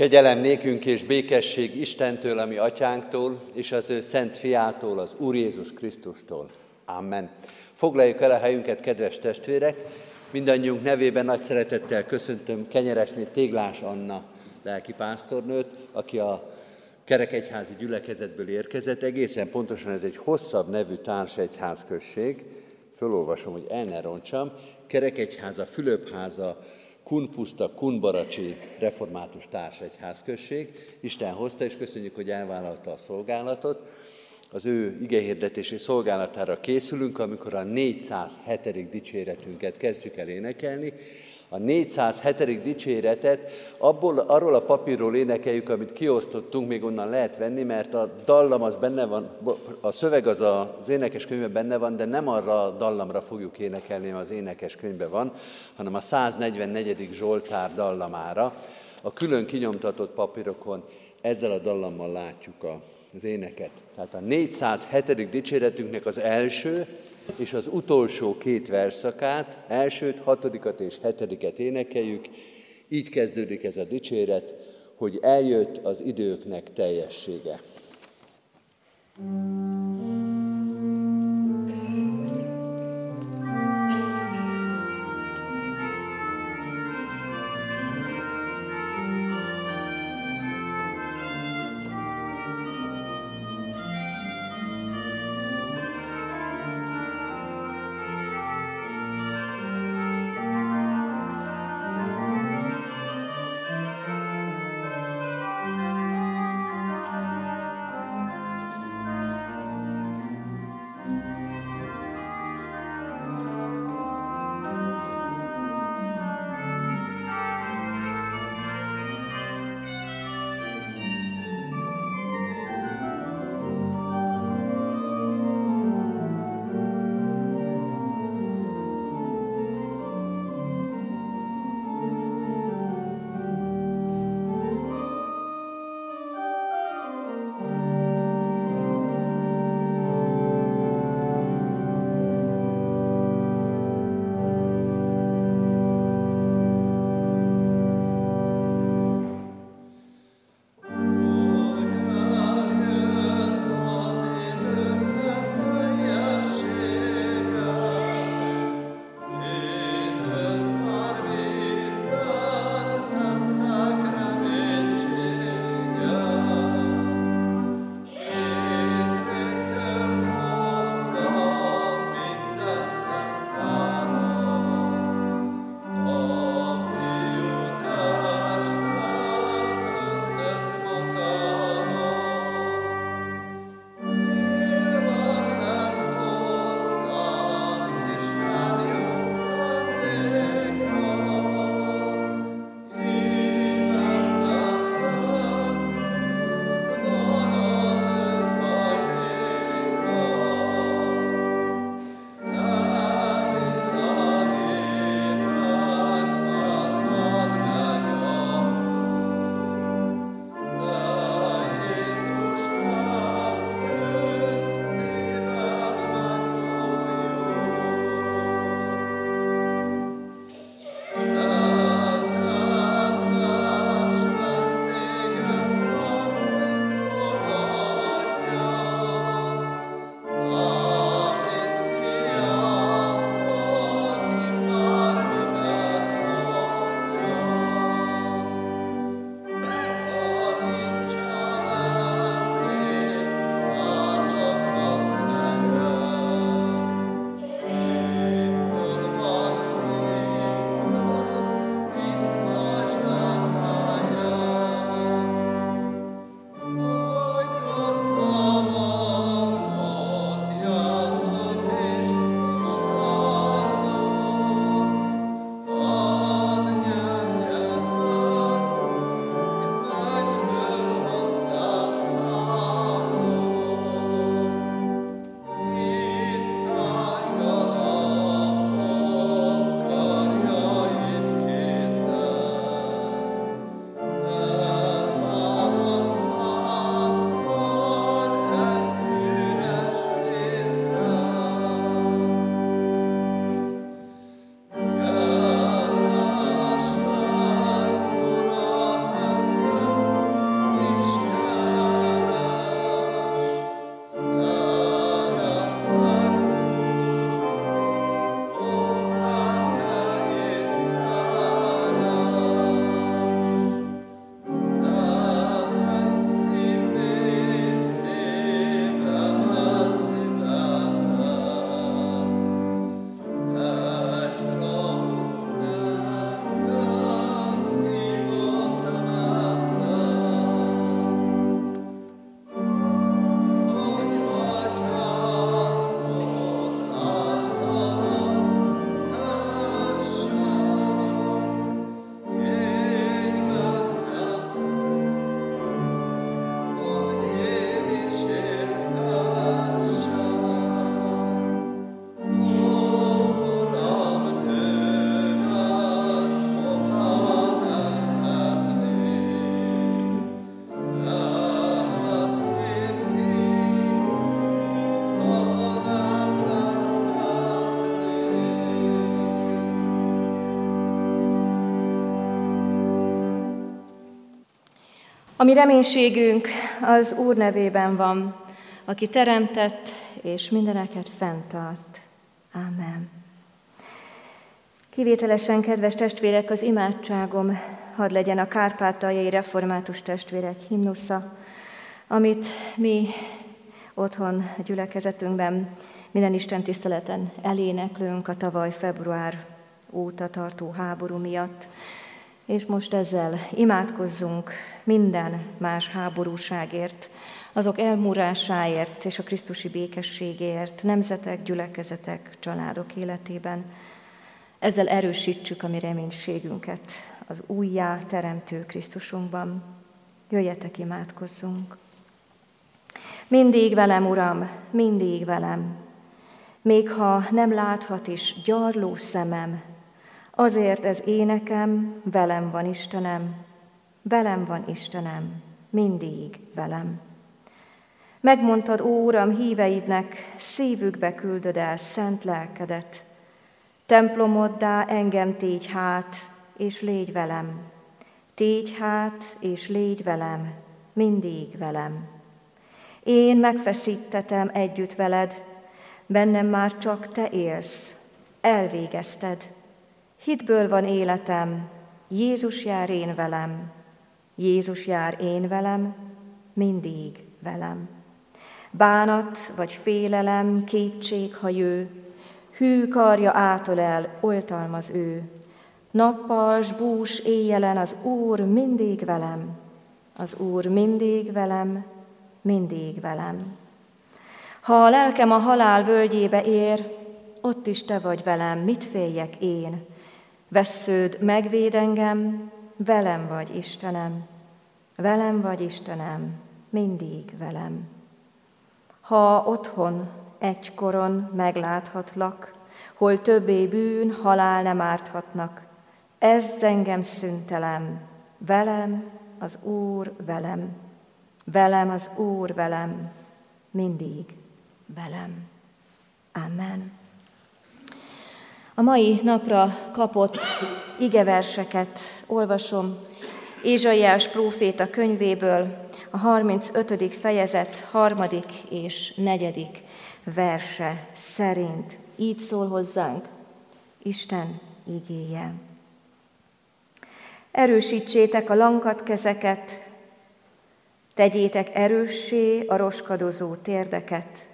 Kegyelem nékünk és békesség Istentől, ami atyánktól, és az ő szent fiától, az Úr Jézus Krisztustól. Amen. Foglaljuk el a helyünket, kedves testvérek! Mindannyiunk nevében nagy szeretettel köszöntöm Kenyeresné Téglás Anna lelkipásztornőt, aki a kerekegyházi gyülekezetből érkezett. Egészen pontosan ez egy hosszabb nevű társegyházközség. Fölolvasom, hogy el ne roncsam. Kerekegyháza, Fülöpháza, Kunpuszta, Kunbaracsi református társegyházközség. Isten hozta, és köszönjük, hogy elvállalta a szolgálatot. Az ő igehirdetési szolgálatára készülünk, amikor a 407. dicséretünket kezdjük el énekelni. A 407. dicséretet abból, arról a papírról énekeljük, amit kiosztottunk, még onnan lehet venni, mert a dallam az benne van, a szöveg az az énekes könyvben benne van, de nem arra a dallamra fogjuk énekelni, mert az énekes könyvben van, hanem a 144. Zsoltár dallamára. A külön kinyomtatott papírokon ezzel a dallammal látjuk az éneket. Tehát a 407. dicséretünknek az első és az utolsó két verszakát, elsőt, hatodikat és hetediket énekeljük. Így kezdődik ez a dicséret, hogy eljött az időknek teljessége. Mm. mi reménységünk az Úr nevében van, aki teremtett és mindeneket fenntart. Amen. Kivételesen, kedves testvérek, az imádságom hadd legyen a kárpátaljai református testvérek himnusza, amit mi otthon a gyülekezetünkben minden Isten tiszteleten eléneklünk a tavaly február óta tartó háború miatt, és most ezzel imádkozzunk minden más háborúságért, azok elmúrásáért és a Krisztusi békességért, nemzetek, gyülekezetek, családok életében. Ezzel erősítsük a mi reménységünket az újjá teremtő Krisztusunkban. Jöjjetek, imádkozzunk! Mindig velem, Uram, mindig velem, még ha nem láthat is gyarló szemem, azért ez énekem, velem van Istenem, velem van Istenem, mindig velem. Megmondtad, ó Uram, híveidnek, szívükbe küldöd el szent lelkedet. Templomoddá engem tégy hát, és légy velem. Tégy hát, és légy velem, mindig velem. Én megfeszítetem együtt veled, bennem már csak te élsz, elvégezted. Hitből van életem, Jézus jár én velem, Jézus jár én velem, mindig velem. Bánat vagy félelem, kétség, ha jő, hű karja átölel, oltalmaz ő. Nappal, bús éjjelen az Úr mindig velem, az Úr mindig velem, mindig velem. Ha a lelkem a halál völgyébe ér, ott is te vagy velem, mit féljek én? Vessződ, megvéd engem, velem vagy Istenem, velem vagy Istenem, mindig velem. Ha otthon egykoron megláthatlak, hol többé bűn, halál nem árthatnak, ez engem szüntelem, velem az Úr velem, velem az Úr velem, mindig velem. Amen. A mai napra kapott igeverseket olvasom Ézsaiás próféta könyvéből, a 35. fejezet harmadik és negyedik verse szerint. Így szól hozzánk Isten igéje. Erősítsétek a lankat kezeket, tegyétek erőssé a roskadozó térdeket.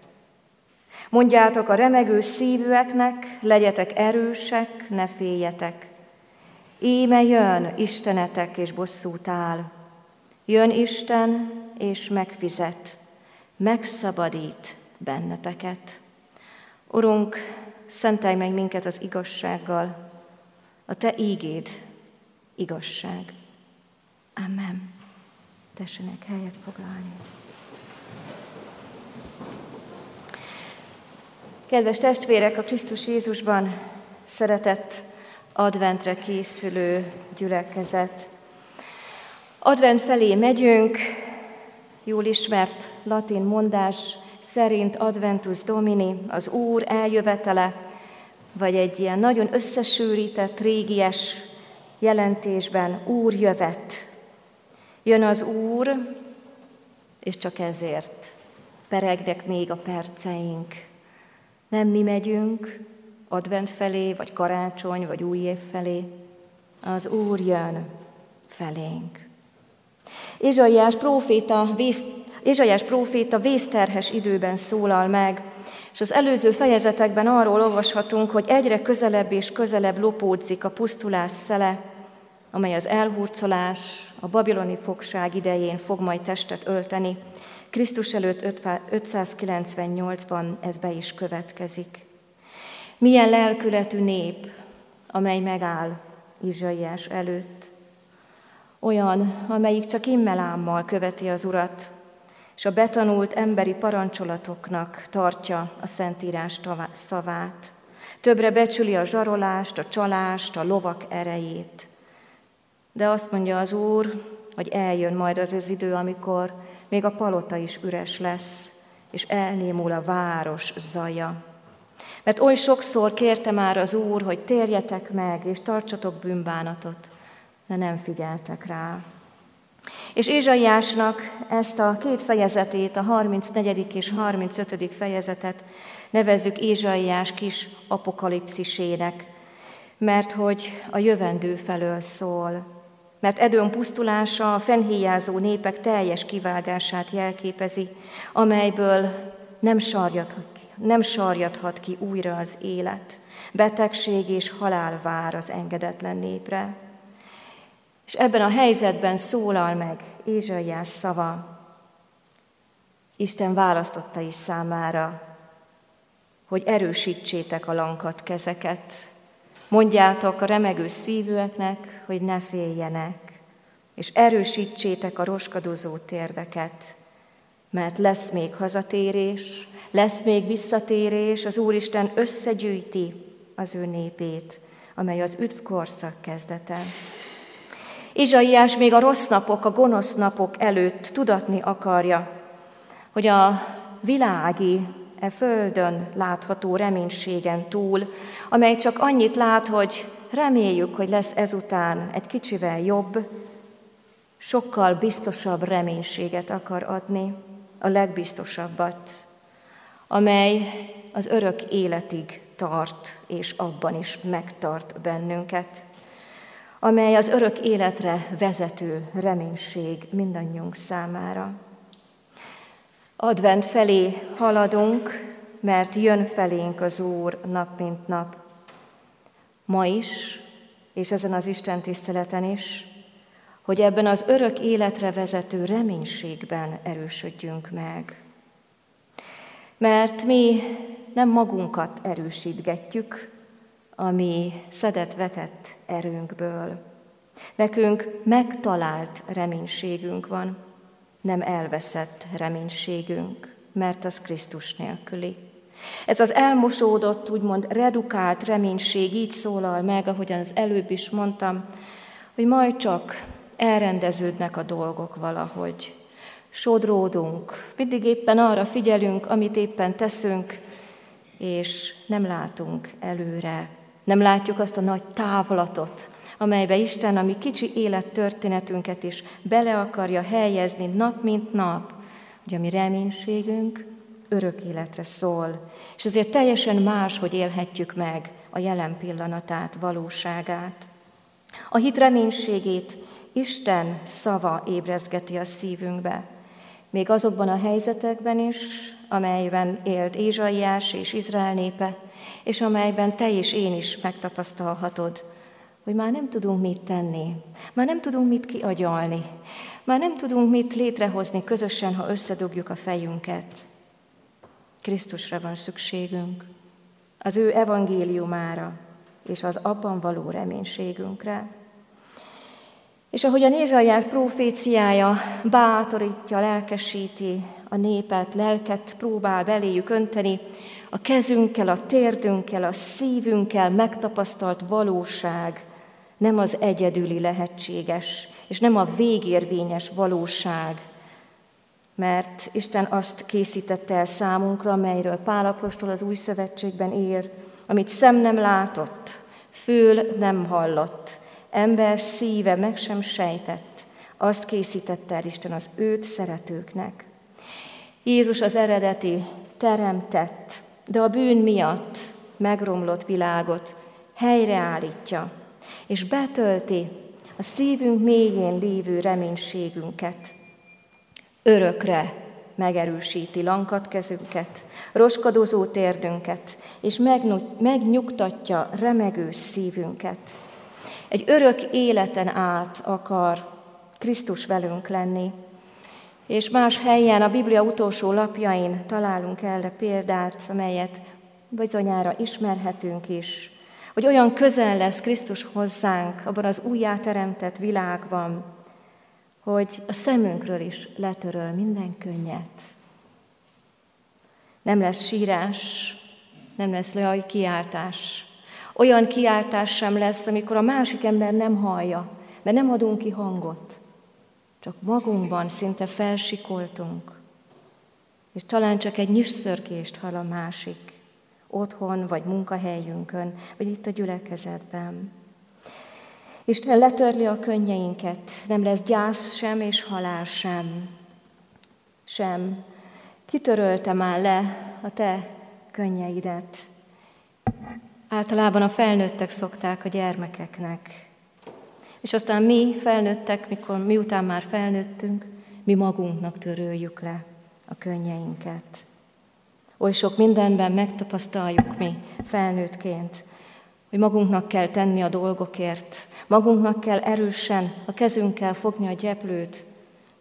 Mondjátok a remegő szívűeknek, legyetek erősek, ne féljetek. Íme jön Istenetek és bosszút áll. Jön Isten és megfizet, megszabadít benneteket. Urunk, szentelj meg minket az igazsággal, a Te ígéd igazság. Amen. Tessenek helyet foglalni. Kedves testvérek, a Krisztus Jézusban szeretett adventre készülő gyülekezet. Advent felé megyünk, jól ismert latin mondás szerint Adventus Domini, az Úr eljövetele, vagy egy ilyen nagyon összesűrített, régies jelentésben Úr jövet. Jön az Úr, és csak ezért peregnek még a perceink. Nem mi megyünk advent felé, vagy karácsony, vagy új év felé. Az Úr jön felénk. Ézsaiás próféta, vész, Ézsaiás próféta vészterhes időben szólal meg, és az előző fejezetekben arról olvashatunk, hogy egyre közelebb és közelebb lopódzik a pusztulás szele, amely az elhurcolás, a babiloni fogság idején fog majd testet ölteni. Krisztus előtt 598-ban ez be is következik. Milyen lelkületű nép, amely megáll Izsaiás előtt. Olyan, amelyik csak immelámmal követi az Urat, és a betanult emberi parancsolatoknak tartja a Szentírás szavát. Többre becsüli a zsarolást, a csalást, a lovak erejét. De azt mondja az Úr, hogy eljön majd az az idő, amikor még a palota is üres lesz, és elnémul a város zaja. Mert oly sokszor kérte már az Úr, hogy térjetek meg, és tartsatok bűnbánatot, de nem figyeltek rá. És Ézsaiásnak ezt a két fejezetét, a 34. és 35. fejezetet nevezzük Ézsaiás kis apokalipszisének, mert hogy a jövendő felől szól, mert Edőn pusztulása a fennhéjázó népek teljes kivágását jelképezi, amelyből nem sarjadhat, nem sarjadhat ki újra az élet. Betegség és halál vár az engedetlen népre. És ebben a helyzetben szólal meg Ézsaiás szava, Isten választotta is számára, hogy erősítsétek a lankat kezeket, mondjátok a remegő szívűeknek, hogy ne féljenek, és erősítsétek a roskadozó térdeket, mert lesz még hazatérés, lesz még visszatérés, az Úristen összegyűjti az ő népét, amely az üdvkorszak kezdete. Izsaiás még a rossz napok, a gonosz napok előtt tudatni akarja, hogy a világi, e földön látható reménységen túl, amely csak annyit lát, hogy reméljük, hogy lesz ezután egy kicsivel jobb, sokkal biztosabb reménységet akar adni, a legbiztosabbat, amely az örök életig tart, és abban is megtart bennünket amely az örök életre vezető reménység mindannyiunk számára. Advent felé haladunk, mert jön felénk az Úr nap mint nap. Ma is, és ezen az Isten tiszteleten is, hogy ebben az örök életre vezető reménységben erősödjünk meg. Mert mi nem magunkat erősítgetjük, ami szedett-vetett erőnkből. Nekünk megtalált reménységünk van, nem elveszett reménységünk, mert az Krisztus nélküli. Ez az elmosódott, úgymond redukált reménység így szólal meg, ahogyan az előbb is mondtam, hogy majd csak elrendeződnek a dolgok valahogy. Sodródunk, mindig éppen arra figyelünk, amit éppen teszünk, és nem látunk előre. Nem látjuk azt a nagy távlatot, amelybe Isten a mi kicsi élettörténetünket is bele akarja helyezni nap mint nap, hogy a mi reménységünk örök életre szól. És ezért teljesen más, hogy élhetjük meg a jelen pillanatát, valóságát. A hit reménységét Isten szava ébrezgeti a szívünkbe. Még azokban a helyzetekben is, amelyben élt Ézsaiás és Izrael népe, és amelyben te és én is megtapasztalhatod, hogy már nem tudunk mit tenni, már nem tudunk mit kiagyalni, már nem tudunk mit létrehozni közösen, ha összedugjuk a fejünket. Krisztusra van szükségünk, az ő evangéliumára és az abban való reménységünkre. És ahogy a Nézsajás proféciája bátorítja, lelkesíti a népet, lelket próbál beléjük önteni, a kezünkkel, a térdünkkel, a szívünkkel megtapasztalt valóság nem az egyedüli lehetséges, és nem a végérvényes valóság, mert Isten azt készítette el számunkra, amelyről Pálapostól az új szövetségben ír, amit szem nem látott, fül nem hallott, ember szíve meg sem sejtett, azt készítette el Isten az őt szeretőknek. Jézus az eredeti teremtett, de a bűn miatt megromlott világot helyreállítja, és betölti a szívünk mélyén lévő reménységünket. Örökre megerősíti lankat kezünket, roskadozó térdünket, és megnyugtatja remegő szívünket. Egy örök életen át akar Krisztus velünk lenni, és más helyen, a Biblia utolsó lapjain találunk erre példát, amelyet bizonyára ismerhetünk is, hogy olyan közel lesz Krisztus hozzánk abban az újjáteremtett világban, hogy a szemünkről is letöröl minden könnyet. Nem lesz sírás, nem lesz leaj kiáltás. Olyan kiáltás sem lesz, amikor a másik ember nem hallja, mert nem adunk ki hangot. Csak magunkban szinte felsikoltunk, és talán csak egy nyüsszörgést hall a másik, otthon, vagy munkahelyünkön, vagy itt a gyülekezetben. Isten letörli a könnyeinket, nem lesz gyász sem és halál sem. Sem. Kitörölte már le a te könnyeidet. Általában a felnőttek szokták a gyermekeknek. És aztán mi felnőttek, mikor miután már felnőttünk, mi magunknak töröljük le a könnyeinket. Oly sok mindenben megtapasztaljuk mi felnőttként, hogy magunknak kell tenni a dolgokért, magunknak kell erősen a kezünkkel fogni a gyeplőt,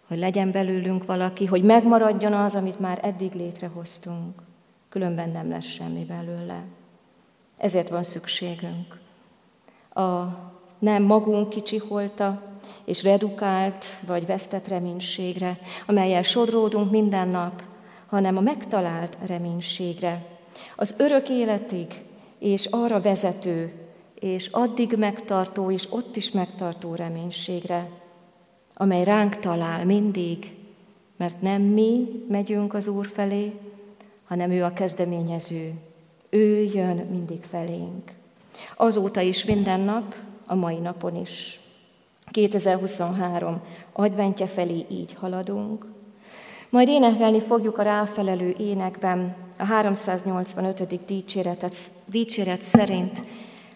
hogy legyen belőlünk valaki, hogy megmaradjon az, amit már eddig létrehoztunk. Különben nem lesz semmi belőle. Ezért van szükségünk. A nem magunk kicsiholta és redukált vagy vesztett reménységre, amelyel sodródunk minden nap, hanem a megtalált reménységre, az örök életig és arra vezető, és addig megtartó, és ott is megtartó reménységre, amely ránk talál mindig, mert nem mi megyünk az Úr felé, hanem ő a kezdeményező. Ő jön mindig felénk. Azóta is minden nap, a mai napon is. 2023 adventje felé így haladunk. Majd énekelni fogjuk a ráfelelő énekben a 385. dicséretet, dicséret szerint,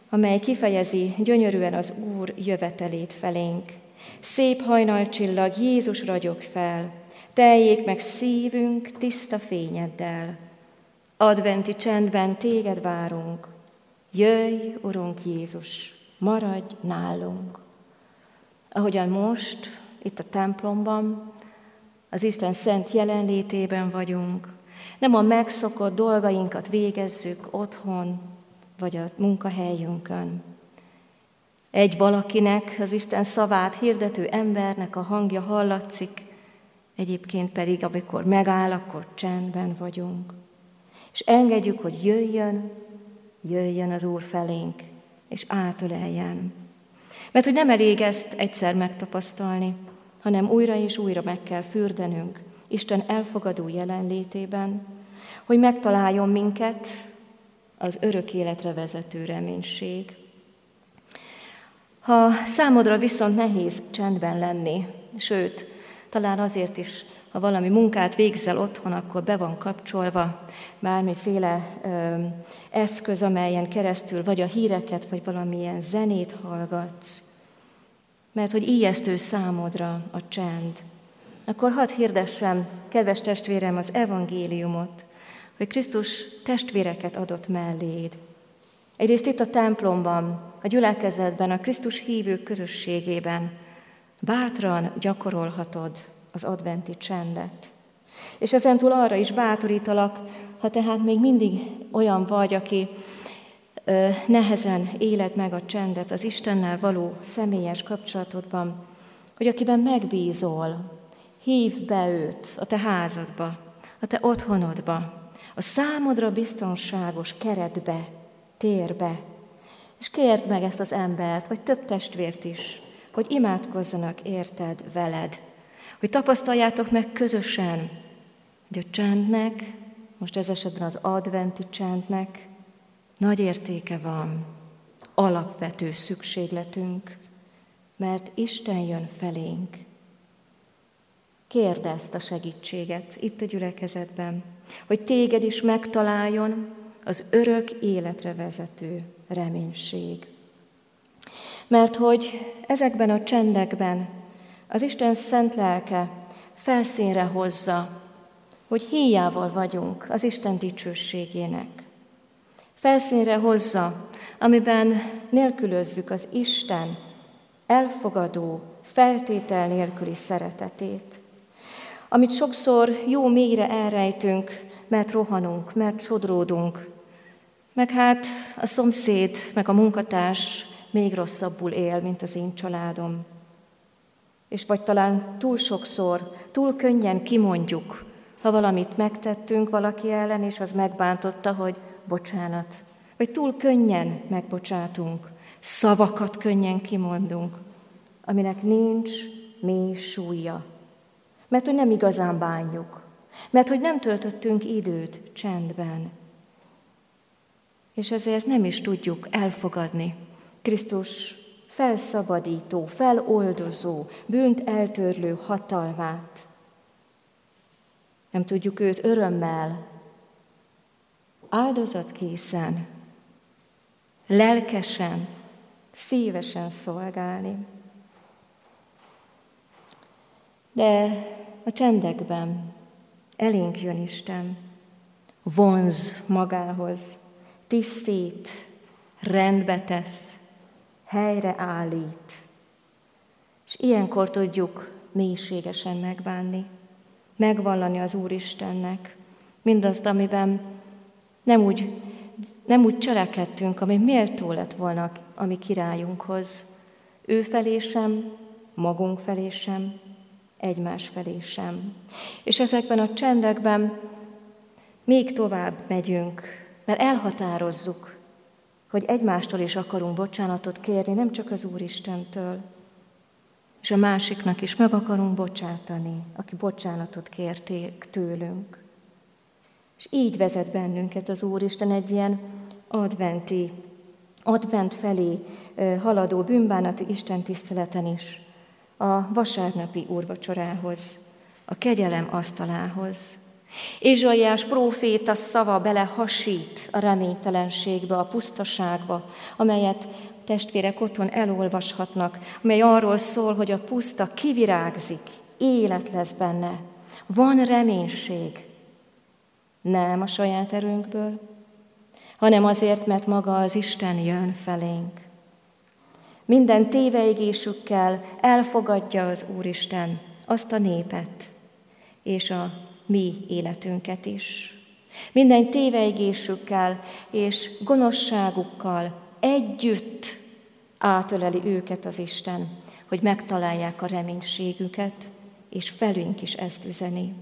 amely kifejezi gyönyörűen az Úr jövetelét felénk. Szép hajnalcsillag, Jézus ragyog fel, teljék meg szívünk tiszta fényeddel. Adventi csendben téged várunk, jöjj, Urunk Jézus, maradj nálunk. Ahogyan most, itt a templomban, az Isten szent jelenlétében vagyunk, nem a megszokott dolgainkat végezzük otthon, vagy a munkahelyünkön. Egy valakinek, az Isten szavát hirdető embernek a hangja hallatszik, egyébként pedig, amikor megáll, akkor csendben vagyunk. És engedjük, hogy jöjjön, jöjjön az Úr felénk, és átöleljen. Mert hogy nem elég ezt egyszer megtapasztalni, hanem újra és újra meg kell fürdenünk Isten elfogadó jelenlétében, hogy megtaláljon minket az örök életre vezető reménység. Ha számodra viszont nehéz csendben lenni, sőt, talán azért is, ha valami munkát végzel otthon, akkor be van kapcsolva bármiféle ö, eszköz, amelyen keresztül vagy a híreket, vagy valamilyen zenét hallgatsz, mert hogy ijesztő számodra a csend, akkor hadd hirdessem, kedves testvérem, az evangéliumot, hogy Krisztus testvéreket adott melléd. Egyrészt itt a templomban, a gyülekezetben, a Krisztus hívők közösségében bátran gyakorolhatod az adventi csendet. És ezentúl arra is bátorítalak, ha tehát még mindig olyan vagy, aki nehezen éled meg a csendet az Istennel való személyes kapcsolatodban, hogy akiben megbízol, hívd be őt a te házadba, a te otthonodba, a számodra biztonságos keretbe, térbe, és kérd meg ezt az embert, vagy több testvért is, hogy imádkozzanak érted, veled, hogy tapasztaljátok meg közösen, hogy a csendnek, most ez esetben az adventi csendnek nagy értéke van, alapvető szükségletünk, mert Isten jön felénk. Kérd ezt a segítséget itt a gyülekezetben, hogy téged is megtaláljon az örök életre vezető reménység. Mert hogy ezekben a csendekben az Isten szent lelke felszínre hozza, hogy híjával vagyunk az Isten dicsőségének. Felszínre hozza, amiben nélkülözzük az Isten elfogadó, feltétel nélküli szeretetét, amit sokszor jó mélyre elrejtünk, mert rohanunk, mert sodródunk, meg hát a szomszéd, meg a munkatárs még rosszabbul él, mint az én családom. És vagy talán túl sokszor, túl könnyen kimondjuk, ha valamit megtettünk valaki ellen, és az megbántotta, hogy bocsánat. Vagy túl könnyen megbocsátunk, szavakat könnyen kimondunk, aminek nincs mély súlya. Mert hogy nem igazán bánjuk, mert hogy nem töltöttünk időt csendben. És ezért nem is tudjuk elfogadni Krisztus felszabadító, feloldozó, bűnt eltörlő hatalmát. Nem tudjuk őt örömmel, áldozatkészen, lelkesen, szívesen szolgálni. De a csendekben elénk jön Isten, vonz magához, tisztít, rendbe tesz, helyre állít. És ilyenkor tudjuk mélységesen megbánni, megvallani az Úristennek mindazt, amiben nem úgy, nem úgy cselekedtünk, ami méltó lett volna a mi királyunkhoz. Ő felé sem, magunk felé sem, egymás felé sem. És ezekben a csendekben még tovább megyünk, mert elhatározzuk, hogy egymástól is akarunk bocsánatot kérni, nem csak az Úristentől, és a másiknak is meg akarunk bocsátani, aki bocsánatot kérték tőlünk. És így vezet bennünket az Úristen egy ilyen adventi, advent felé haladó bűnbánati Isten tiszteleten is, a vasárnapi úrvacsorához, a kegyelem asztalához. Ézsaiás próféta szava bele hasít a reménytelenségbe, a pusztaságba, amelyet testvérek otthon elolvashatnak, mely arról szól, hogy a puszta kivirágzik, élet lesz benne, van reménység, nem a saját erőnkből, hanem azért, mert maga az Isten jön felénk. Minden téveigésükkel elfogadja az Úristen azt a népet, és a mi életünket is. Minden téveigésükkel és gonoszságukkal együtt átöleli őket az Isten, hogy megtalálják a reménységüket, és felünk is ezt üzeni.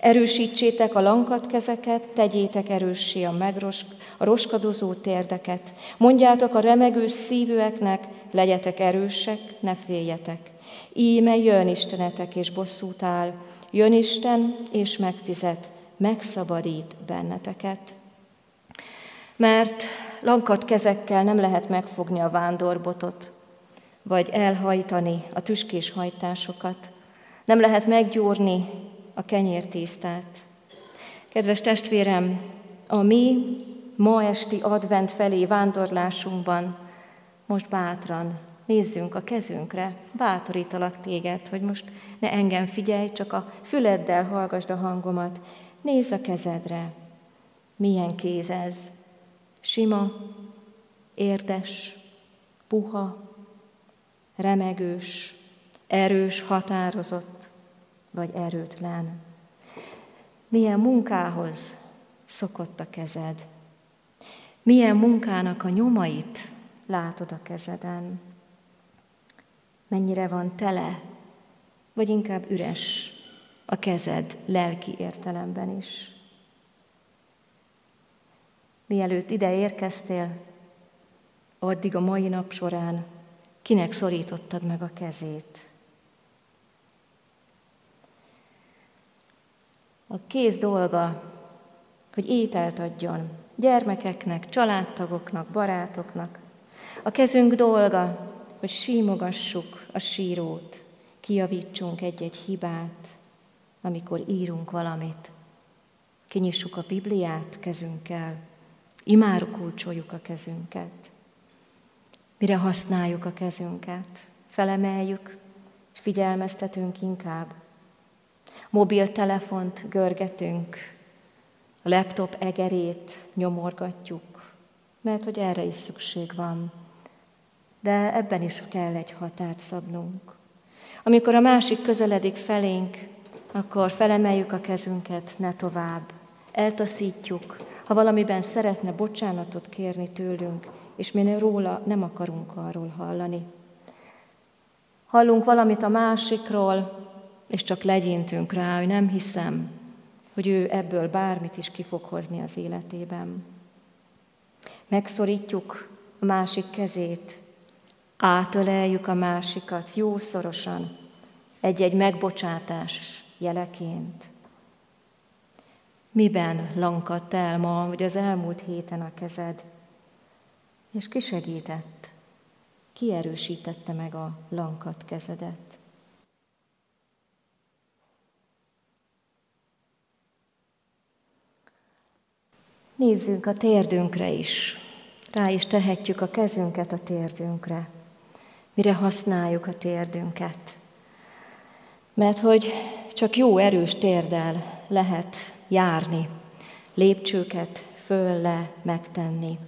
Erősítsétek a lankat kezeket, tegyétek erőssé a, megrosk, a roskadozó térdeket. Mondjátok a remegő szívűeknek, legyetek erősek, ne féljetek. Íme jön Istenetek és bosszút áll, jön Isten és megfizet, megszabadít benneteket. Mert lankat kezekkel nem lehet megfogni a vándorbotot, vagy elhajtani a tüskés hajtásokat, nem lehet meggyúrni a kenyértésztát. Kedves testvérem, a mi ma esti advent felé vándorlásunkban most bátran nézzünk a kezünkre, bátorítalak téged, hogy most ne engem figyelj, csak a füleddel hallgasd a hangomat. Nézz a kezedre. Milyen kéz ez? Sima, érdes, puha, remegős, erős, határozott, vagy erőtlen. Milyen munkához szokott a kezed? Milyen munkának a nyomait látod a kezeden? Mennyire van tele, vagy inkább üres a kezed lelki értelemben is? Mielőtt ide érkeztél, addig a mai nap során kinek szorítottad meg a kezét? A kéz dolga, hogy ételt adjon gyermekeknek, családtagoknak, barátoknak. A kezünk dolga, hogy símogassuk a sírót, kijavítsunk egy-egy hibát, amikor írunk valamit. Kinyissuk a Bibliát kezünkkel, imárokulcsoljuk a kezünket. Mire használjuk a kezünket? Felemeljük, és figyelmeztetünk inkább mobiltelefont görgetünk, a laptop egerét nyomorgatjuk, mert hogy erre is szükség van. De ebben is kell egy határt szabnunk. Amikor a másik közeledik felénk, akkor felemeljük a kezünket, ne tovább. Eltaszítjuk, ha valamiben szeretne bocsánatot kérni tőlünk, és mi róla nem akarunk arról hallani. Hallunk valamit a másikról, és csak legyintünk rá, hogy nem hiszem, hogy ő ebből bármit is ki fog hozni az életében. Megszorítjuk a másik kezét, átöleljük a másikat jószorosan, egy-egy megbocsátás jeleként. Miben lankadt el ma, vagy az elmúlt héten a kezed? És ki segített? Ki erősítette meg a lankat kezedet? Nézzünk a térdünkre is. Rá is tehetjük a kezünket a térdünkre. Mire használjuk a térdünket? Mert hogy csak jó erős térdel lehet járni, lépcsőket föl-le megtenni.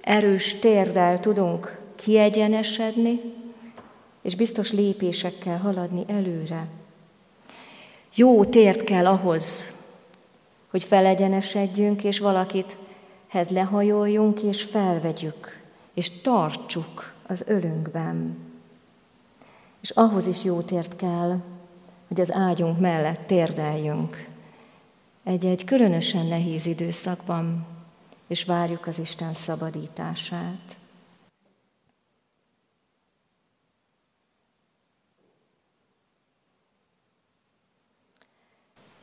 Erős térdel tudunk kiegyenesedni, és biztos lépésekkel haladni előre. Jó tért kell ahhoz, hogy felegyenesedjünk, és valakit hez lehajoljunk, és felvegyük, és tartsuk az ölünkben. És ahhoz is jó tért kell, hogy az ágyunk mellett térdeljünk. Egy-egy különösen nehéz időszakban, és várjuk az Isten szabadítását.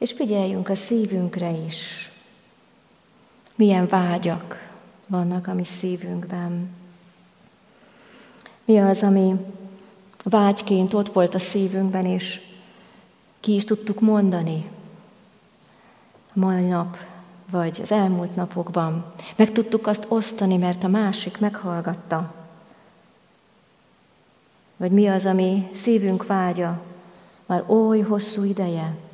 És figyeljünk a szívünkre is. Milyen vágyak vannak a mi szívünkben. Mi az, ami vágyként ott volt a szívünkben, és ki is tudtuk mondani a mai nap, vagy az elmúlt napokban. Meg tudtuk azt osztani, mert a másik meghallgatta. Vagy mi az, ami szívünk vágya már oly hosszú ideje.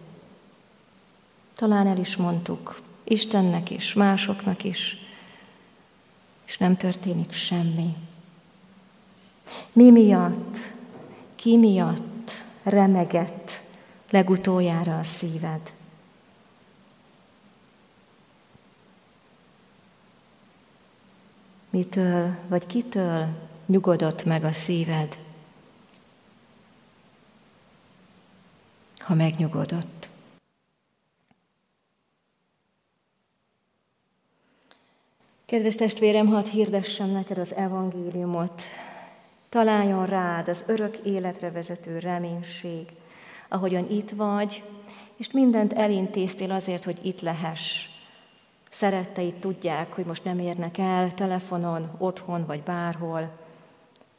Talán el is mondtuk, Istennek is, másoknak is, és nem történik semmi. Mi miatt, ki miatt remegett legutoljára a szíved? Mitől vagy kitől nyugodott meg a szíved, ha megnyugodott? Kedves testvérem, hadd hirdessem neked az evangéliumot. Találjon rád az örök életre vezető reménység, ahogyan itt vagy, és mindent elintéztél azért, hogy itt lehess. Szeretteid tudják, hogy most nem érnek el telefonon, otthon vagy bárhol,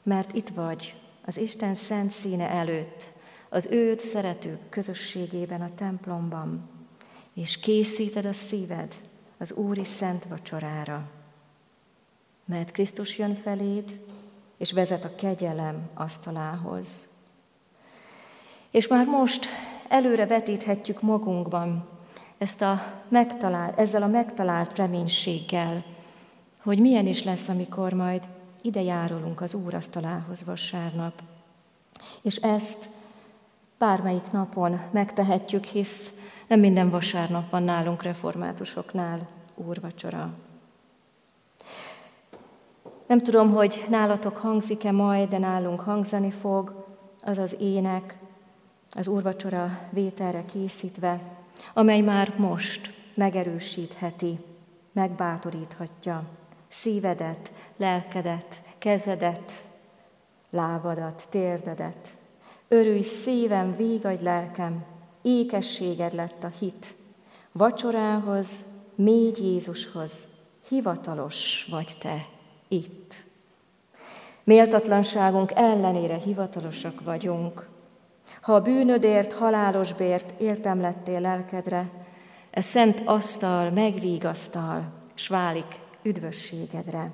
mert itt vagy az Isten szent színe előtt, az őt szeretők közösségében a templomban, és készíted a szíved az Úri szent vacsorára mert Krisztus jön feléd, és vezet a kegyelem asztalához. És már most előre vetíthetjük magunkban ezt a megtalált, ezzel a megtalált reménységgel, hogy milyen is lesz, amikor majd ide járulunk az Úr asztalához vasárnap. És ezt bármelyik napon megtehetjük, hisz nem minden vasárnap van nálunk reformátusoknál úrvacsora. Nem tudom, hogy nálatok hangzik-e majd, de nálunk hangzani fog az az ének, az úrvacsora vételre készítve, amely már most megerősítheti, megbátoríthatja szívedet, lelkedet, kezedet, lábadat, térdedet. Örülj szívem, vígagy lelkem, ékességed lett a hit. Vacsorához, mély Jézushoz, hivatalos vagy te itt. Méltatlanságunk ellenére hivatalosak vagyunk. Ha a bűnödért, halálos bért értem lettél lelkedre, e szent asztal megvigasztal, s válik üdvösségedre.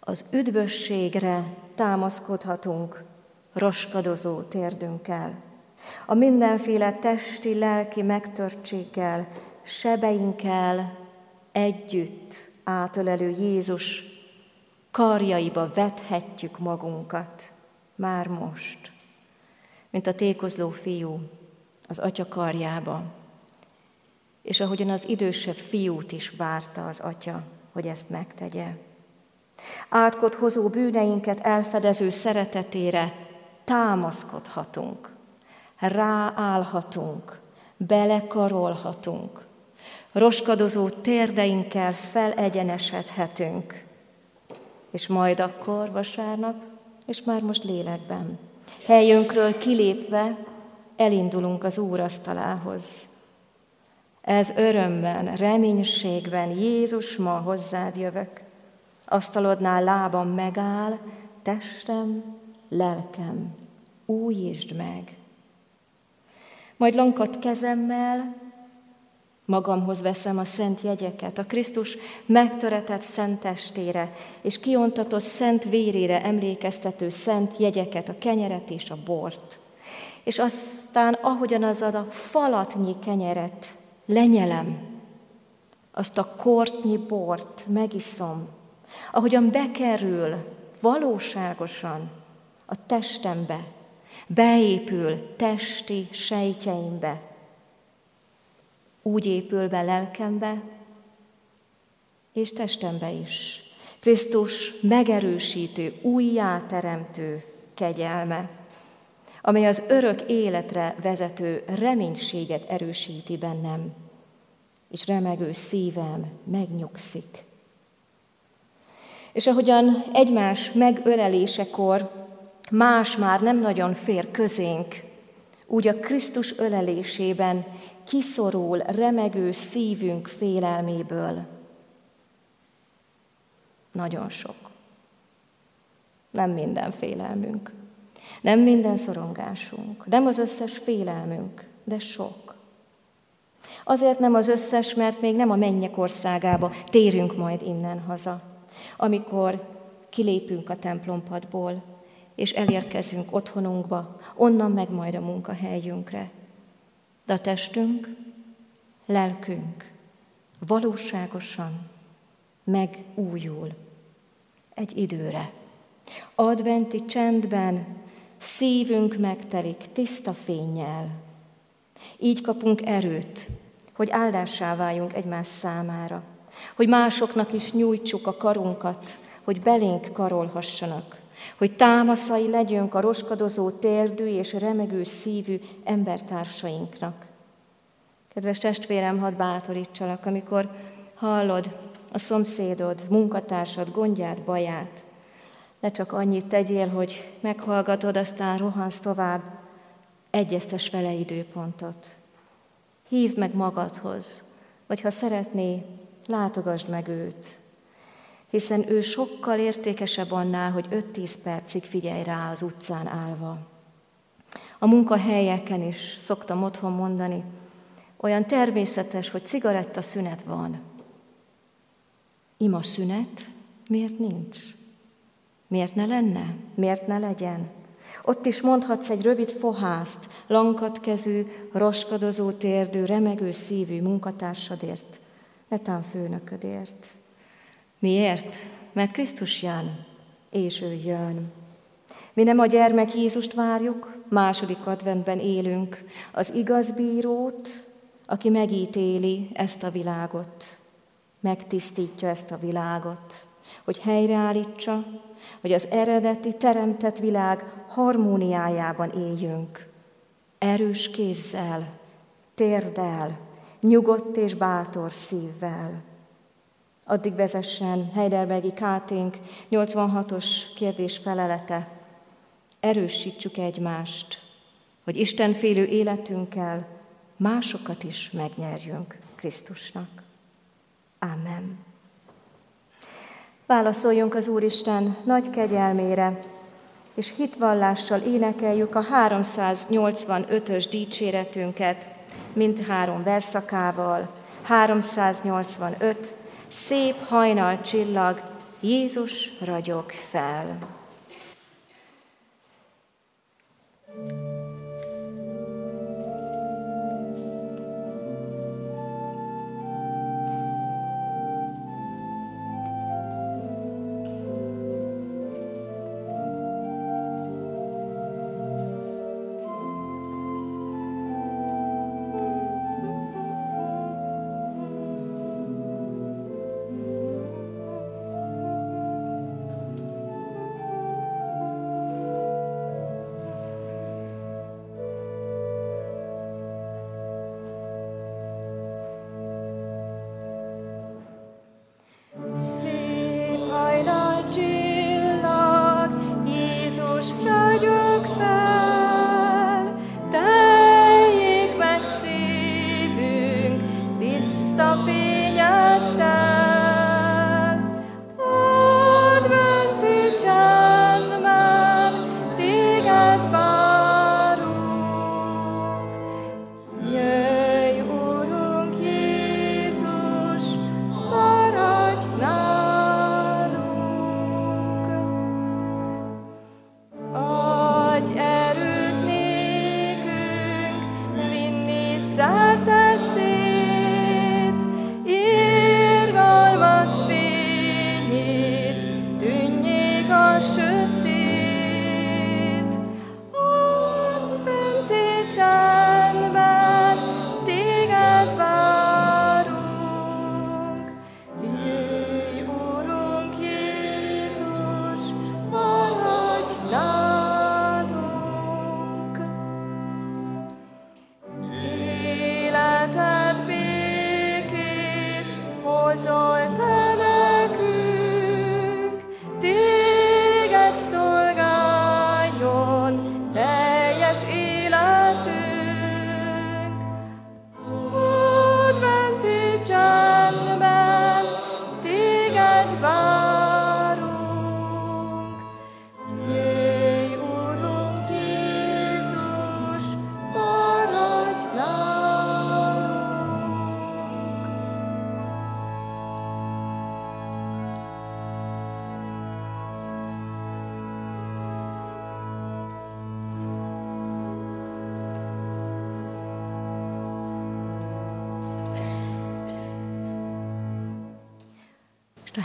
Az üdvösségre támaszkodhatunk roskadozó térdünkkel, a mindenféle testi, lelki megtörtséggel, sebeinkkel együtt átölelő Jézus karjaiba vethetjük magunkat már most, mint a tékozló fiú az atya karjába, és ahogyan az idősebb fiút is várta az atya, hogy ezt megtegye. Átkot hozó bűneinket elfedező szeretetére támaszkodhatunk, ráállhatunk, belekarolhatunk, roskadozó térdeinkkel felegyenesedhetünk, és majd akkor vasárnap, és már most lélekben. Helyünkről kilépve elindulunk az Úr asztalához. Ez örömben, reménységben, Jézus, ma hozzád jövök. Asztalodnál lábam megáll, testem, lelkem, újítsd meg. Majd lankat kezemmel, magamhoz veszem a szent jegyeket, a Krisztus megtöretett szent testére és kiontatott szent vérére emlékeztető szent jegyeket, a kenyeret és a bort. És aztán, ahogyan az a falatnyi kenyeret lenyelem, azt a kortnyi bort megiszom, ahogyan bekerül valóságosan a testembe, beépül testi sejtjeimbe, úgy épül be lelkembe és testembe is. Krisztus megerősítő, újjáteremtő kegyelme, amely az örök életre vezető reménységet erősíti bennem, és remegő szívem megnyugszik. És ahogyan egymás megölelésekor más már nem nagyon fér közénk, úgy a Krisztus ölelésében kiszorul remegő szívünk félelméből. Nagyon sok. Nem minden félelmünk, nem minden szorongásunk, nem az összes félelmünk, de sok. Azért nem az összes, mert még nem a mennyek országába térünk majd innen haza, amikor kilépünk a templompadból, és elérkezünk otthonunkba, onnan meg majd a munkahelyünkre. De a testünk, lelkünk valóságosan megújul egy időre. Adventi csendben szívünk megtelik tiszta fényjel. Így kapunk erőt, hogy áldássá váljunk egymás számára, hogy másoknak is nyújtsuk a karunkat, hogy belénk karolhassanak, hogy támaszai legyünk a roskadozó térdű és remegő szívű embertársainknak. Kedves testvérem, hadd bátorítsalak, amikor hallod a szomszédod, munkatársad gondját, baját, ne csak annyit tegyél, hogy meghallgatod, aztán rohansz tovább, egyeztes vele időpontot. Hívd meg magadhoz, vagy ha szeretné, látogasd meg őt, hiszen ő sokkal értékesebb annál, hogy 5-10 percig figyelj rá az utcán állva. A munkahelyeken is szoktam otthon mondani, olyan természetes, hogy cigaretta szünet van. Ima szünet miért nincs? Miért ne lenne? Miért ne legyen? Ott is mondhatsz egy rövid fohászt, lankatkezű, roskadozó térdő, remegő szívű munkatársadért, netán főnöködért. Miért? Mert Krisztus jön, és ő jön. Mi nem a gyermek Jézust várjuk, második adventben élünk, az igaz bírót, aki megítéli ezt a világot, megtisztítja ezt a világot, hogy helyreállítsa, hogy az eredeti teremtett világ harmóniájában éljünk. Erős kézzel, térdel, nyugodt és bátor szívvel. Addig vezessen Heidelbergi Káténk 86-os kérdés felelete. Erősítsük egymást, hogy Isten félő életünkkel másokat is megnyerjünk Krisztusnak. Amen. Válaszoljunk az Úristen nagy kegyelmére, és hitvallással énekeljük a 385-ös dicséretünket, mindhárom verszakával. 385, szép hajnal csillag, Jézus ragyog fel. Most a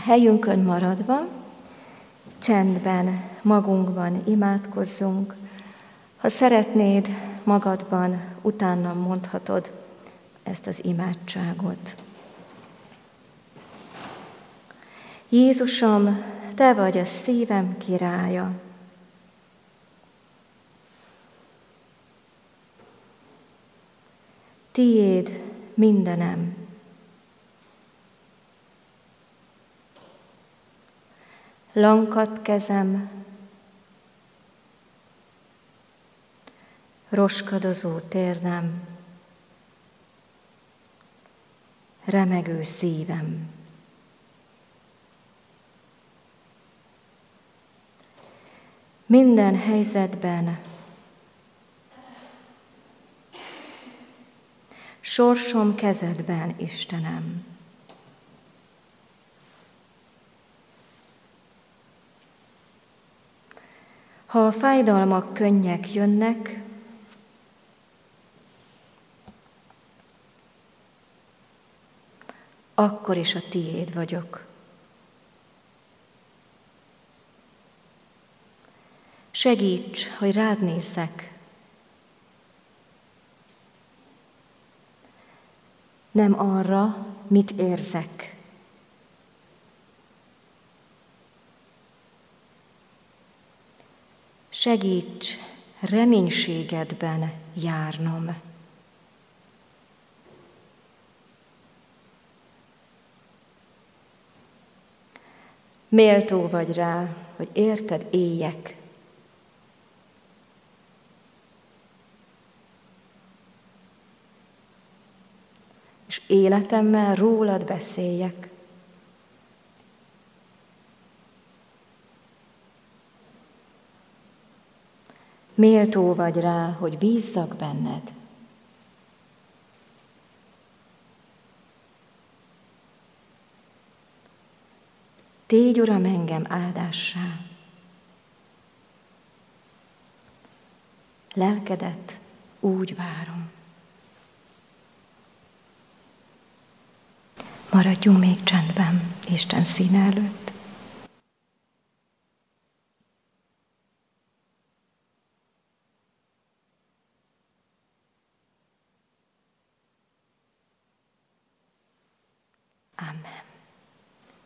helyünkön maradva, csendben, magunkban imádkozzunk. Ha szeretnéd, magadban utána mondhatod ezt az imádságot. Jézusom, Te vagy a szívem királya. Tiéd mindenem. Lankat kezem, roskadozó térdem, remegő szívem. Minden helyzetben sorsom kezedben, Istenem. Ha a fájdalmak könnyek jönnek, akkor is a tiéd vagyok. Segíts, hogy rád nézzek. Nem arra, mit érzek. Segíts reménységedben járnom. Méltó vagy rá, hogy érted éljek. És életemmel rólad beszéljek. Méltó vagy rá, hogy bízzak benned. Tégy, Uram, engem áldássá. Lelkedet úgy várom. Maradjunk még csendben Isten színe előtt.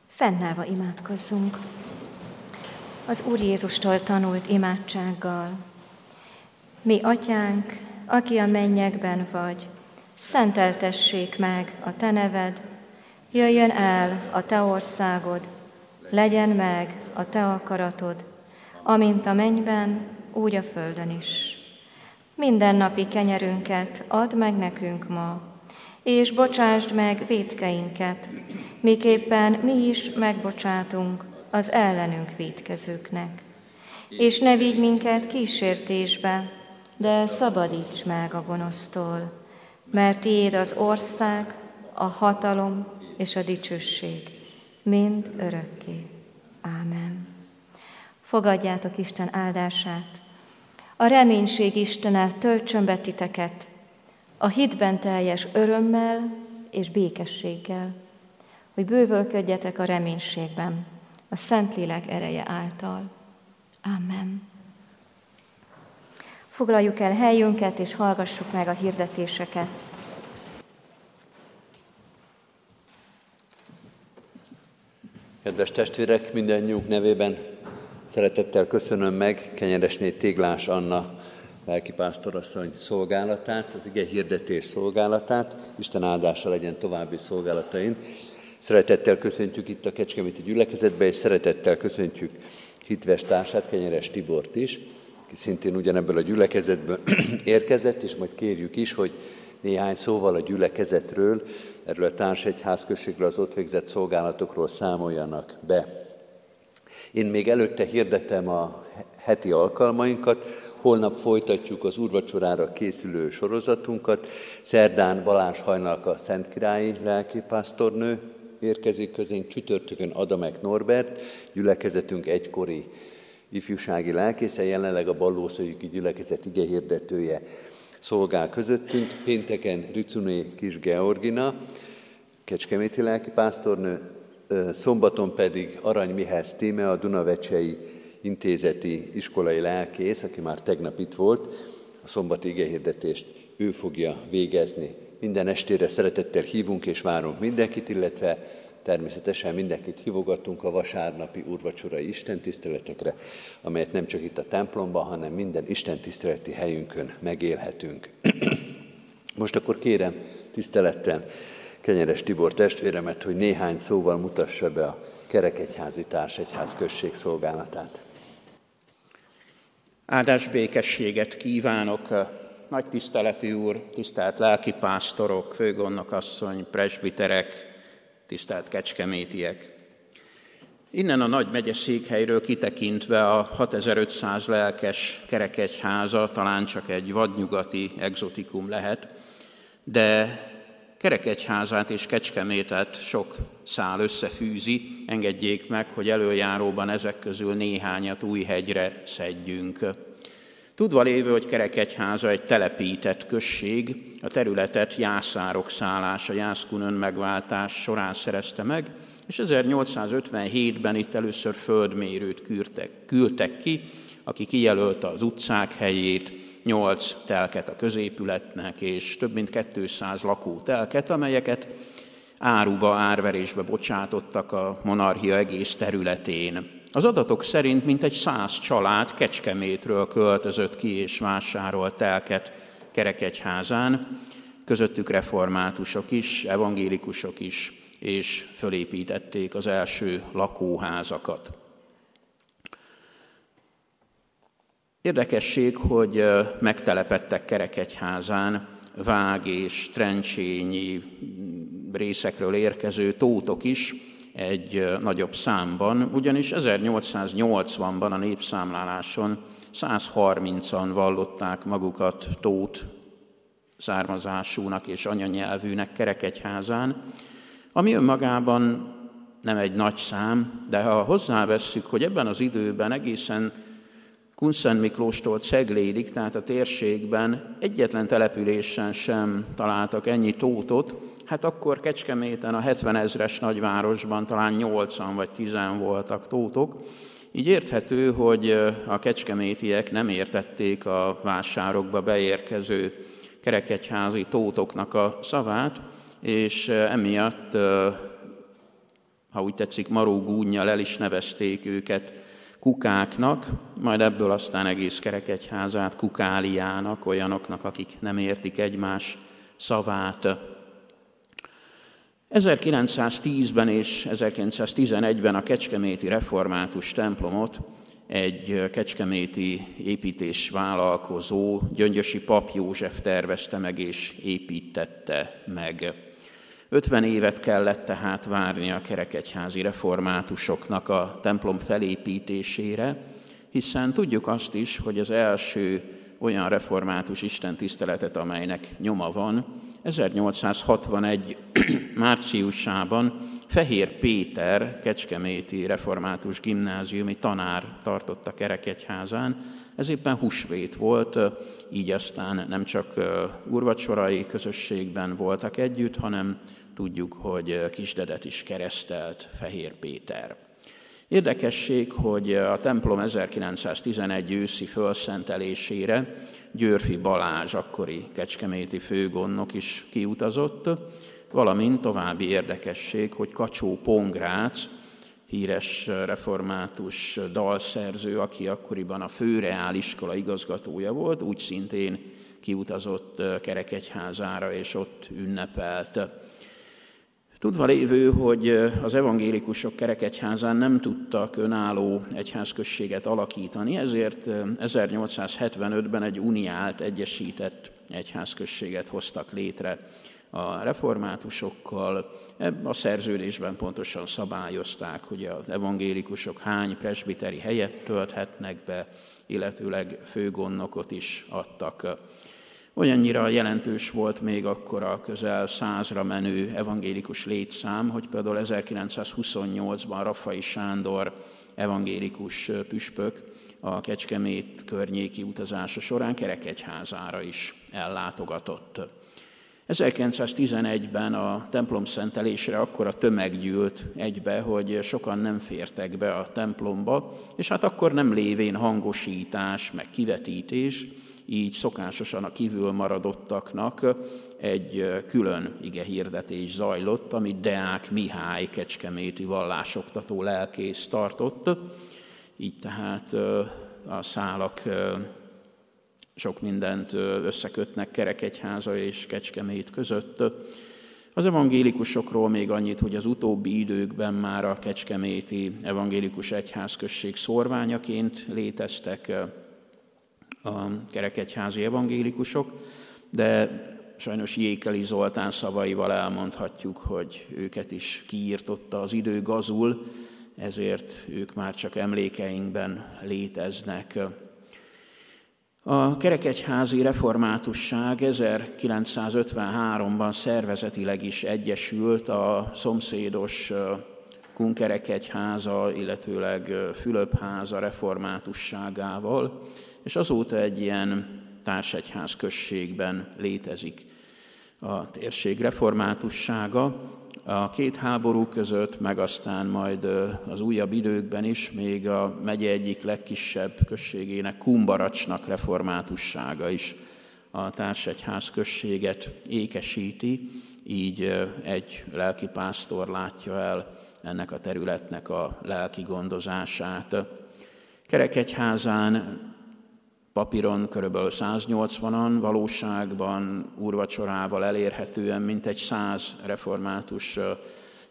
Fennállva imádkozzunk. Az Úr Jézustól tanult imádsággal. Mi, Atyánk, aki a mennyekben vagy, szenteltessék meg a Te neved, jöjjön el a Te országod, legyen meg a Te akaratod, amint a mennyben, úgy a földön is. Minden napi kenyerünket add meg nekünk ma, és bocsásd meg védkeinket, miképpen mi is megbocsátunk az ellenünk védkezőknek. És ne vigy minket kísértésbe, de szabadíts meg a gonosztól, mert tiéd az ország, a hatalom és a dicsőség, mind örökké. Ámen. Fogadjátok Isten áldását. A reménység Istene töltsön be titeket, a hitben teljes örömmel és békességgel, hogy bővölködjetek a reménységben, a Szentlélek ereje által. Amen. Foglaljuk el helyünket, és hallgassuk meg a hirdetéseket. Kedves testvérek, mindannyiunk nevében szeretettel köszönöm meg Kenyeresné Téglás Anna lelkipásztorasszony szolgálatát, az ige hirdetés szolgálatát. Isten áldása legyen további szolgálatain. Szeretettel köszöntjük itt a Kecskeméti gyülekezetbe, és szeretettel köszöntjük hitves társát, Kenyeres Tibort is, aki szintén ugyanebből a gyülekezetből érkezett, és majd kérjük is, hogy néhány szóval a gyülekezetről, erről a társegyházközségről, az ott végzett szolgálatokról számoljanak be. Én még előtte hirdetem a heti alkalmainkat, holnap folytatjuk az úrvacsorára készülő sorozatunkat. Szerdán Balázs Hajnalka Szentkirályi lelkipásztornő érkezik közénk, csütörtökön Adamek Norbert, gyülekezetünk egykori ifjúsági lelkésze, jelenleg a Ballószöjüki gyülekezet igehirdetője szolgál közöttünk. Pénteken Ricuné Kis Georgina, kecskeméti lelkipásztornő, szombaton pedig Arany Mihály Tíme, a Dunavecsei Intézeti Iskolai Lelkész, aki már tegnap itt volt, a szombati igehirdetést ő fogja végezni. Minden estére szeretettel hívunk és várunk mindenkit, illetve természetesen mindenkit hívogatunk a vasárnapi úrvacsorai istentiszteletekre, amelyet nem csak itt a templomban, hanem minden istentiszteleti helyünkön megélhetünk. Most akkor kérem tisztelettel Kenyeres Tibor testvéremet, hogy néhány szóval mutassa be a Kerekegyházi Társegyház község szolgálatát. Áldás békességet kívánok, nagy tiszteletű úr, tisztelt lelkipásztorok, főgondnokasszony, presbiterek, tisztelt kecskemétiek. Innen a nagy megyeszékhelyről kitekintve a 6500 lelkes kerekegyháza talán csak egy vadnyugati exotikum lehet, de Kerekegyházát és Kecskemétet sok szál összefűzi, engedjék meg, hogy előjáróban ezek közül néhányat új hegyre szedjünk. Tudva lévő, hogy Kerekegyháza egy telepített község, a területet jászárok szállása, Jászkun önmegváltás során szerezte meg, és 1857-ben itt először földmérőt küldtek, küldtek ki, aki kijelölte az utcák helyét, nyolc telket a középületnek, és több mint 200 telket, amelyeket áruba, árverésbe bocsátottak a monarchia egész területén. Az adatok szerint mintegy száz család Kecskemétről költözött ki és vásárolt telket Kerekegyházán, közöttük reformátusok is, evangélikusok is, és fölépítették az első lakóházakat. Érdekesség, hogy megtelepettek Kerekegyházán vág és trencsényi részekről érkező tótok is egy nagyobb számban, ugyanis 1880-ban a népszámláláson 130-an vallották magukat tót származásúnak és anyanyelvűnek Kerekegyházán, ami önmagában nem egy nagy szám, de ha hozzávesszük, hogy ebben az időben egészen Kunszent Miklóstól Ceglédig, tehát a térségben egyetlen településen sem találtak ennyi tótot, hát akkor Kecskeméten a 70 ezres nagyvárosban talán 8 vagy 10 voltak tótok. Így érthető, hogy a kecskemétiek nem értették a vásárokba beérkező kerekegyházi tótoknak a szavát, és emiatt, ha úgy tetszik, maró gúnyjal el is nevezték őket kukáknak, majd ebből aztán egész kerekegyházát kukáliának, olyanoknak, akik nem értik egymás szavát. 1910-ben és 1911-ben a Kecskeméti Református templomot egy kecskeméti építés vállalkozó, Gyöngyösi Pap József tervezte meg és építette meg. 50 évet kellett tehát várni a kerekegyházi reformátusoknak a templom felépítésére, hiszen tudjuk azt is, hogy az első olyan református istentiszteletet, amelynek nyoma van, 1861 márciusában Fehér Péter Kecskeméti Református Gimnáziumi tanár tartotta Kerekegyházán, ez éppen húsvét volt, így aztán nem csak urvacsorai közösségben voltak együtt, hanem tudjuk, hogy Kisdedet is keresztelt Fehér Péter. Érdekesség, hogy a templom 1911 őszi felszentelésére Győrfi Balázs, akkori kecskeméti főgondnok is kiutazott, valamint további érdekesség, hogy Kacsó Pongrác, híres református dalszerző, aki akkoriban a főreáliskola igazgatója volt, úgy szintén kiutazott Kerekegyházára, és ott ünnepelt. Tudva lévő, hogy az evangélikusok kerekegyházán nem tudtak önálló egyházközséget alakítani, ezért 1875-ben egy uniált, egyesített egyházközséget hoztak létre a reformátusokkal. A szerződésben pontosan szabályozták, hogy az evangélikusok hány presbiteri helyet tölthetnek be, illetőleg főgondnokot is adtak Olyannyira jelentős volt még akkor a közel százra menő evangélikus létszám, hogy például 1928-ban Raffai Sándor evangélikus püspök a Kecskemét környéki utazása során Kerekegyházára is ellátogatott. 1911-ben a templom szentelésre akkor a tömeg gyűlt egybe, hogy sokan nem fértek be a templomba, és hát akkor nem lévén hangosítás, meg kivetítés, így szokásosan a kívül maradottaknak egy külön ige hirdetés zajlott, amit Deák Mihály kecskeméti vallásoktató lelkész tartott. Így tehát a szálak sok mindent összekötnek Kerekegyháza és Kecskemét között. Az evangélikusokról még annyit, hogy az utóbbi időkben már a Kecskeméti Evangélikus Egyházközség szorványaként léteztek a kerekegyházi evangélikusok, de sajnos Jékeli Zoltán szavaival elmondhatjuk, hogy őket is kiírtotta az idő gazul, ezért ők már csak emlékeinkben léteznek. A kerekegyházi reformátusság 1953-ban szervezetileg is egyesült a szomszédos Kunkerekegyháza, illetőleg Fülöpháza reformátusságával, és azóta egy ilyen társegyház községben létezik a térség reformátussága. A két háború között, meg aztán majd az újabb időkben is még a megye egyik legkisebb községének, Kumbaracsnak reformátussága is a társegyház községet ékesíti, így egy lelkipásztor látja el ennek a területnek a lelki gondozását. Kerekegyházán papíron kb. 180-an, valóságban úrvacsorával elérhetően mintegy 100 református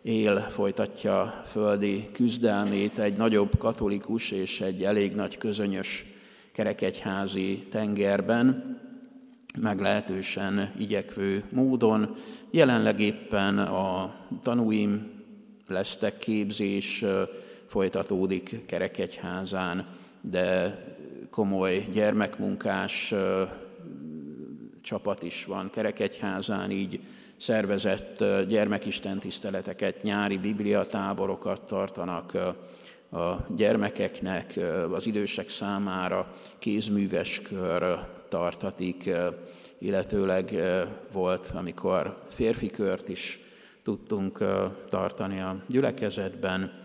él, folytatja földi küzdelmét egy nagyobb katolikus és egy elég nagy közönyös kerekegyházi tengerben, meglehetősen igyekvő módon. Jelenleg éppen a tanúim lesztek képzés folytatódik kerekegyházán, de komoly gyermekmunkás csapat is van Kerekegyházán, így szervezett gyermekistentiszteleteket, nyári bibliatáborokat tartanak a gyermekeknek, az idősek számára kézműves kör tartatik, illetőleg volt, amikor férfi kört is tudtunk tartani a gyülekezetben.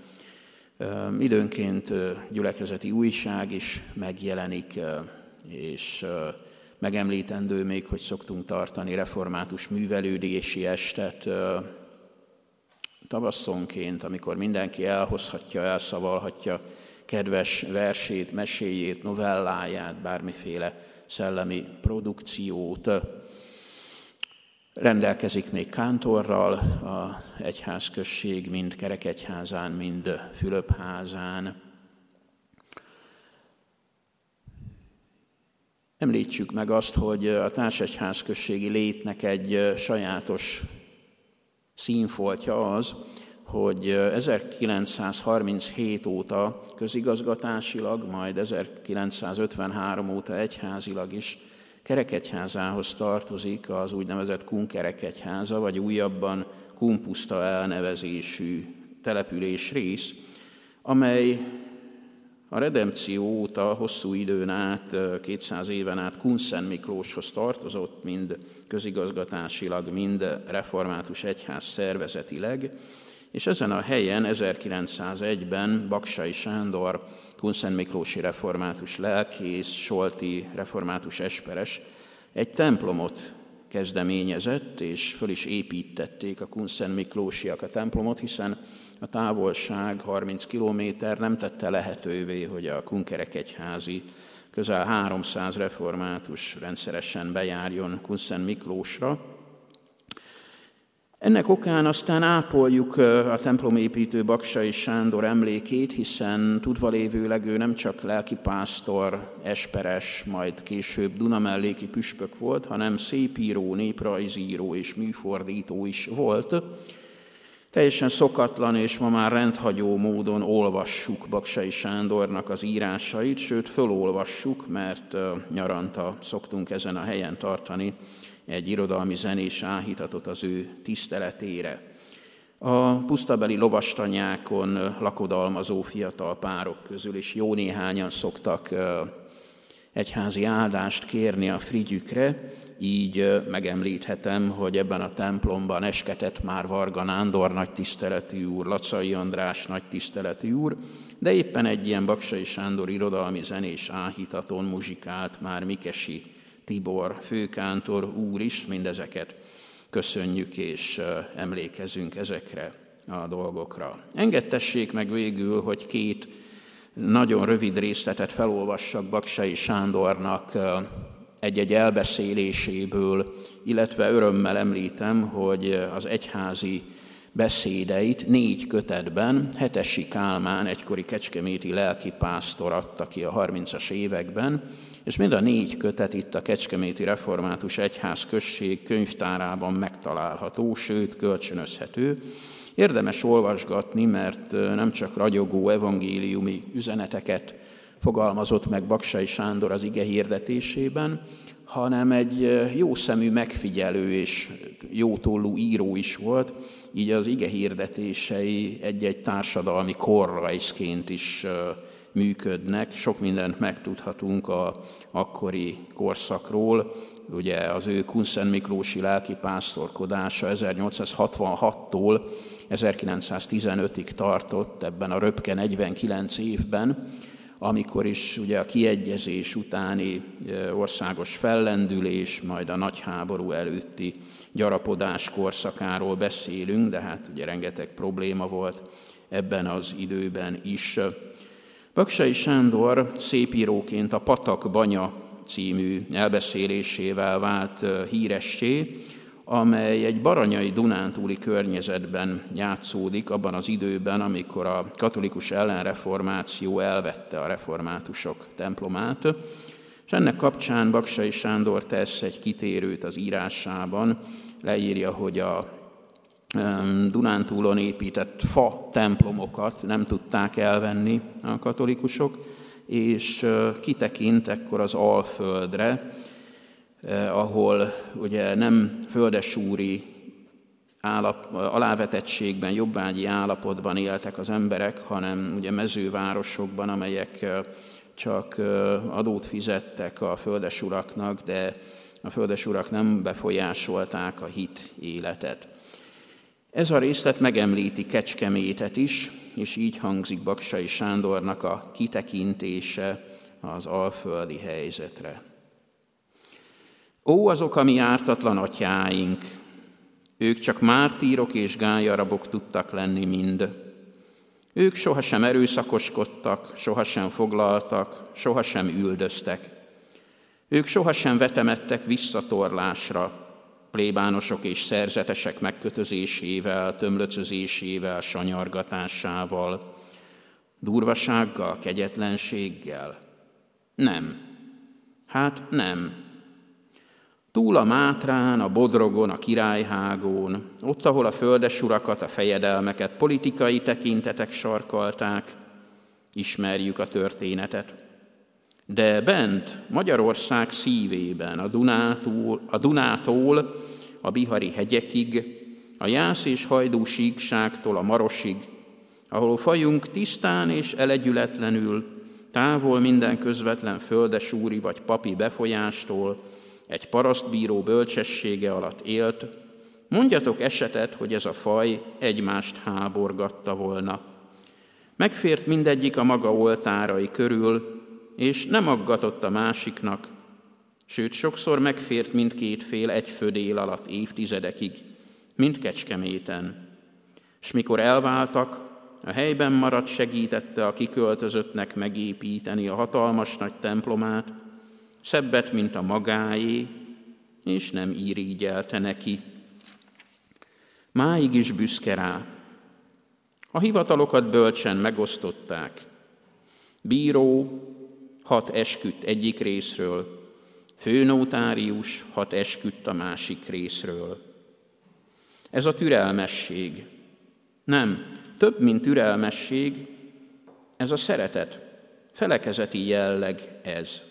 Időnként gyülekezeti újság is megjelenik, és megemlítendő még, hogy szoktunk tartani református művelődési estet tavasszonként, amikor mindenki elhozhatja, elszavalhatja kedves versét, meséjét, novelláját, bármiféle szellemi produkciót. Rendelkezik még kántorral a egyházközség, mind Kerekegyházán, mind Fülöpházán. Említsük meg azt, hogy a társegyházközségi létnek egy sajátos színfoltja az, hogy 1937 óta közigazgatásilag, majd 1953 óta egyházilag is kerekegyházához tartozik az úgynevezett Kunkerekegyháza, vagy újabban Kumpuszta elnevezésű település rész, amely a redemció óta hosszú időn át, 200 éven át Kunszen Miklóshoz tartozott, mind közigazgatásilag, mind református egyház szervezetileg, és ezen a helyen 1901-ben Baksai Sándor Kunszen Miklósi református lelkész, Solti református esperes egy templomot kezdeményezett, és föl is építették a Kunszen Miklósiak a templomot, hiszen a távolság 30 kilométer nem tette lehetővé, hogy a Kunkerek egyházi közel 300 református rendszeresen bejárjon Kunszen Miklósra, ennek okán aztán ápoljuk a templomépítő Baksai Sándor emlékét, hiszen tudva lévőleg ő nem csak lelkipásztor, esperes, majd később Dunamelléki püspök volt, hanem szépíró, néprajzíró és műfordító is volt. Teljesen szokatlan és ma már rendhagyó módon olvassuk Baksai Sándornak az írásait, sőt fölolvassuk, mert nyaranta szoktunk ezen a helyen tartani egy irodalmi zenés áhítatot az ő tiszteletére. A pusztabeli lovastanyákon lakodalmazó fiatal párok közül is jó néhányan szoktak egyházi áldást kérni a frigyükre, így megemlíthetem, hogy ebben a templomban esketett már Varga Nándor nagy tiszteletű úr, Lacai András nagy tiszteletű úr, de éppen egy ilyen Baksai Sándor irodalmi zenés áhítaton muzsikált már Mikesi Tibor főkántor úr is, mindezeket köszönjük és emlékezünk ezekre a dolgokra. Engedtessék meg végül, hogy két nagyon rövid részletet felolvassak Baksai Sándornak egy-egy elbeszéléséből, illetve örömmel említem, hogy az egyházi beszédeit négy kötetben Hetesi Kálmán, egykori kecskeméti lelkipásztor adta ki a 30-as években, és mind a négy kötet itt a Kecskeméti Református Egyház község könyvtárában megtalálható, sőt kölcsönözhető. Érdemes olvasgatni, mert nem csak ragyogó evangéliumi üzeneteket fogalmazott meg Baksai Sándor az ige hirdetésében, hanem egy jó szemű megfigyelő és jótollú író is volt, így az ige hirdetései egy-egy társadalmi korrajzként is működnek. Sok mindent megtudhatunk a akkori korszakról. Ugye az ő Kunszen Miklósi lelkipásztorkodása 1866-tól 1915-ig tartott ebben a röpke 49 évben, amikor is ugye a kiegyezés utáni országos fellendülés, majd a nagy háború előtti gyarapodás korszakáról beszélünk, de hát ugye rengeteg probléma volt ebben az időben is. Baksai Sándor szépíróként a Patak Banya című elbeszélésével vált híressé, amely egy baranyai Dunántúli környezetben játszódik abban az időben, amikor a katolikus ellenreformáció elvette a reformátusok templomát, és ennek kapcsán Baksai Sándor tesz egy kitérőt az írásában, leírja, hogy a Dunántúlon épített fa templomokat nem tudták elvenni a katolikusok, és kitekint ekkor az Alföldre, ahol ugye nem földesúri állap, alávetettségben, jobbágyi állapotban éltek az emberek, hanem ugye mezővárosokban, amelyek csak adót fizettek a földesuraknak, de a földesurak nem befolyásolták a hit életet. Ez a részlet megemlíti Kecskemétet is, és így hangzik Baksai Sándornak a kitekintése az alföldi helyzetre. Ó, azok a mi ártatlan atyáink, ők csak mártírok és gályarabok tudtak lenni mind. Ők sohasem erőszakoskodtak, sohasem foglaltak, sohasem üldöztek. Ők sohasem vetemettek visszatorlásra, plébánosok és szerzetesek megkötözésével, tömlöcözésével, sanyargatásával, durvasággal, kegyetlenséggel? Nem. Hát nem. Túl a Mátrán, a Bodrogon, a Királyhágón, ott, ahol a földesurakat, a fejedelmeket politikai tekintetek sarkalták, ismerjük a történetet. De bent, Magyarország szívében, a Dunától, a, Dunától a Bihari hegyekig, a Jász és Hajdú síkságtól a Marosig, ahol fajunk tisztán és elegyületlenül, távol minden közvetlen földesúri vagy papi befolyástól, egy parasztbíró bölcsessége alatt élt, mondjatok esetet, hogy ez a faj egymást háborgatta volna. Megfért mindegyik a maga oltárai körül, és nem aggatott a másiknak, sőt sokszor megfért mindkét fél egy födél alatt évtizedekig, mint Kecskeméten. És mikor elváltak, a helyben maradt segítette a kiköltözöttnek megépíteni a hatalmas nagy templomát, szebbet, mint a magáé, és nem írigyelte neki. Máig is büszke rá. A hivatalokat bölcsen megosztották. Bíró hat esküdt egyik részről, főnótárius hat esküdt a másik részről. Ez a türelmesség. Nem, több, mint türelmesség, ez a szeretet, felekezeti jelleg ez.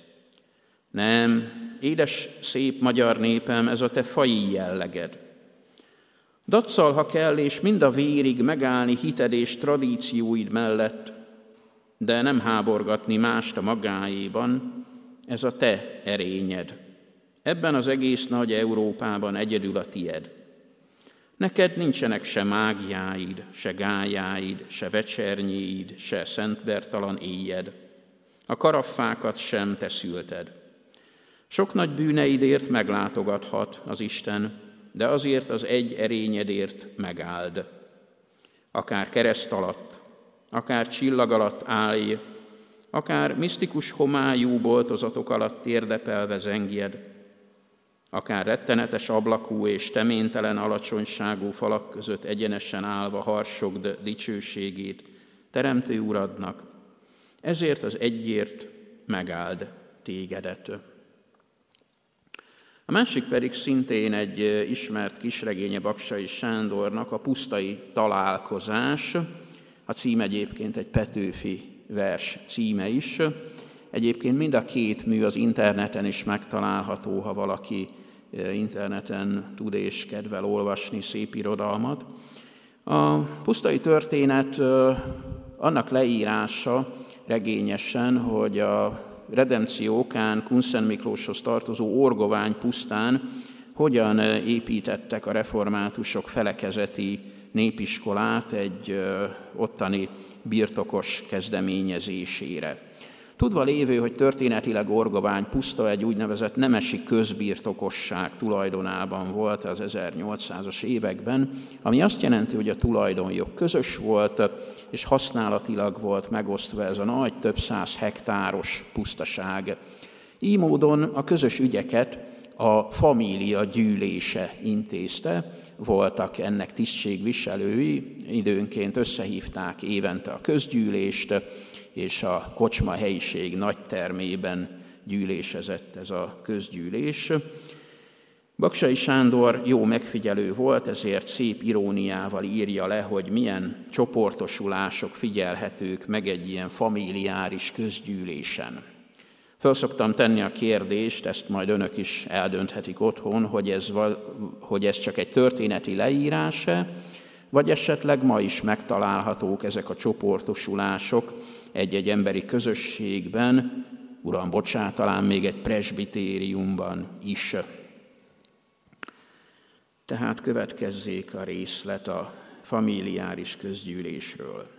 Nem, édes, szép magyar népem, ez a te faji jelleged. Datszal, ha kell, és mind a vérig megállni hited és tradícióid mellett, de nem háborgatni mást a magáéban, ez a te erényed. Ebben az egész nagy Európában egyedül a tied. Neked nincsenek se mágiáid, se gályáid, se vecsernyéid, se szentbertalan éjjed. A karaffákat sem te szülted. Sok nagy bűneidért meglátogathat az Isten, de azért az egy erényedért megáld. Akár kereszt alatt, akár csillag alatt állj, akár misztikus homályú boltozatok alatt érdepelve zengjed, akár rettenetes ablakú és teménytelen alacsonyságú falak között egyenesen állva harsogd dicsőségét, Teremtő Uradnak, ezért az egyért megáld tégedet. A másik pedig szintén egy ismert kisregénye Baksai Sándornak, a pusztai találkozás, a cím egyébként egy Petőfi vers címe is. Egyébként mind a két mű az interneten is megtalálható, ha valaki interneten tud és kedvel olvasni szép irodalmat. A pusztai történet annak leírása regényesen, hogy a redemció okán Kunszen Miklóshoz tartozó Orgovány pusztán hogyan építettek a reformátusok felekezeti népiskolát egy ottani birtokos kezdeményezésére. Tudva lévő, hogy történetileg Orgovány puszta egy úgynevezett nemesi közbirtokosság tulajdonában volt az 1800-as években, ami azt jelenti, hogy a tulajdonjog közös volt, és használatilag volt megosztva ez a nagy, több száz hektáros pusztaság. Így módon a közös ügyeket a família gyűlése intézte, voltak ennek tisztségviselői, időnként összehívták évente a közgyűlést, és a kocsma helyiség nagy termében gyűlésezett ez a közgyűlés. Baksai Sándor jó megfigyelő volt, ezért szép iróniával írja le, hogy milyen csoportosulások figyelhetők meg egy ilyen familiáris közgyűlésen. Fölszoktam tenni a kérdést, ezt majd önök is eldönthetik otthon, hogy ez, hogy ez csak egy történeti leírása, vagy esetleg ma is megtalálhatók ezek a csoportosulások egy-egy emberi közösségben, uram, bocsát, talán még egy presbitériumban is. Tehát következzék a részlet a familiáris közgyűlésről.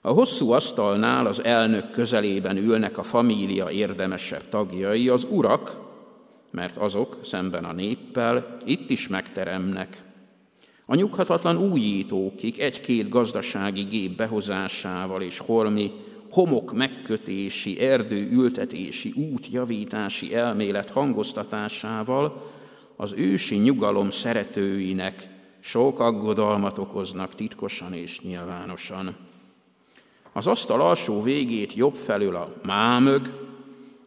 A hosszú asztalnál az elnök közelében ülnek a família érdemesebb tagjai, az urak, mert azok szemben a néppel itt is megteremnek. A nyughatatlan újítók, kik egy-két gazdasági gép behozásával és holmi homok megkötési, erdő ültetési, útjavítási elmélet hangoztatásával az ősi nyugalom szeretőinek sok aggodalmat okoznak titkosan és nyilvánosan. Az asztal alsó végét jobb felül a mámög,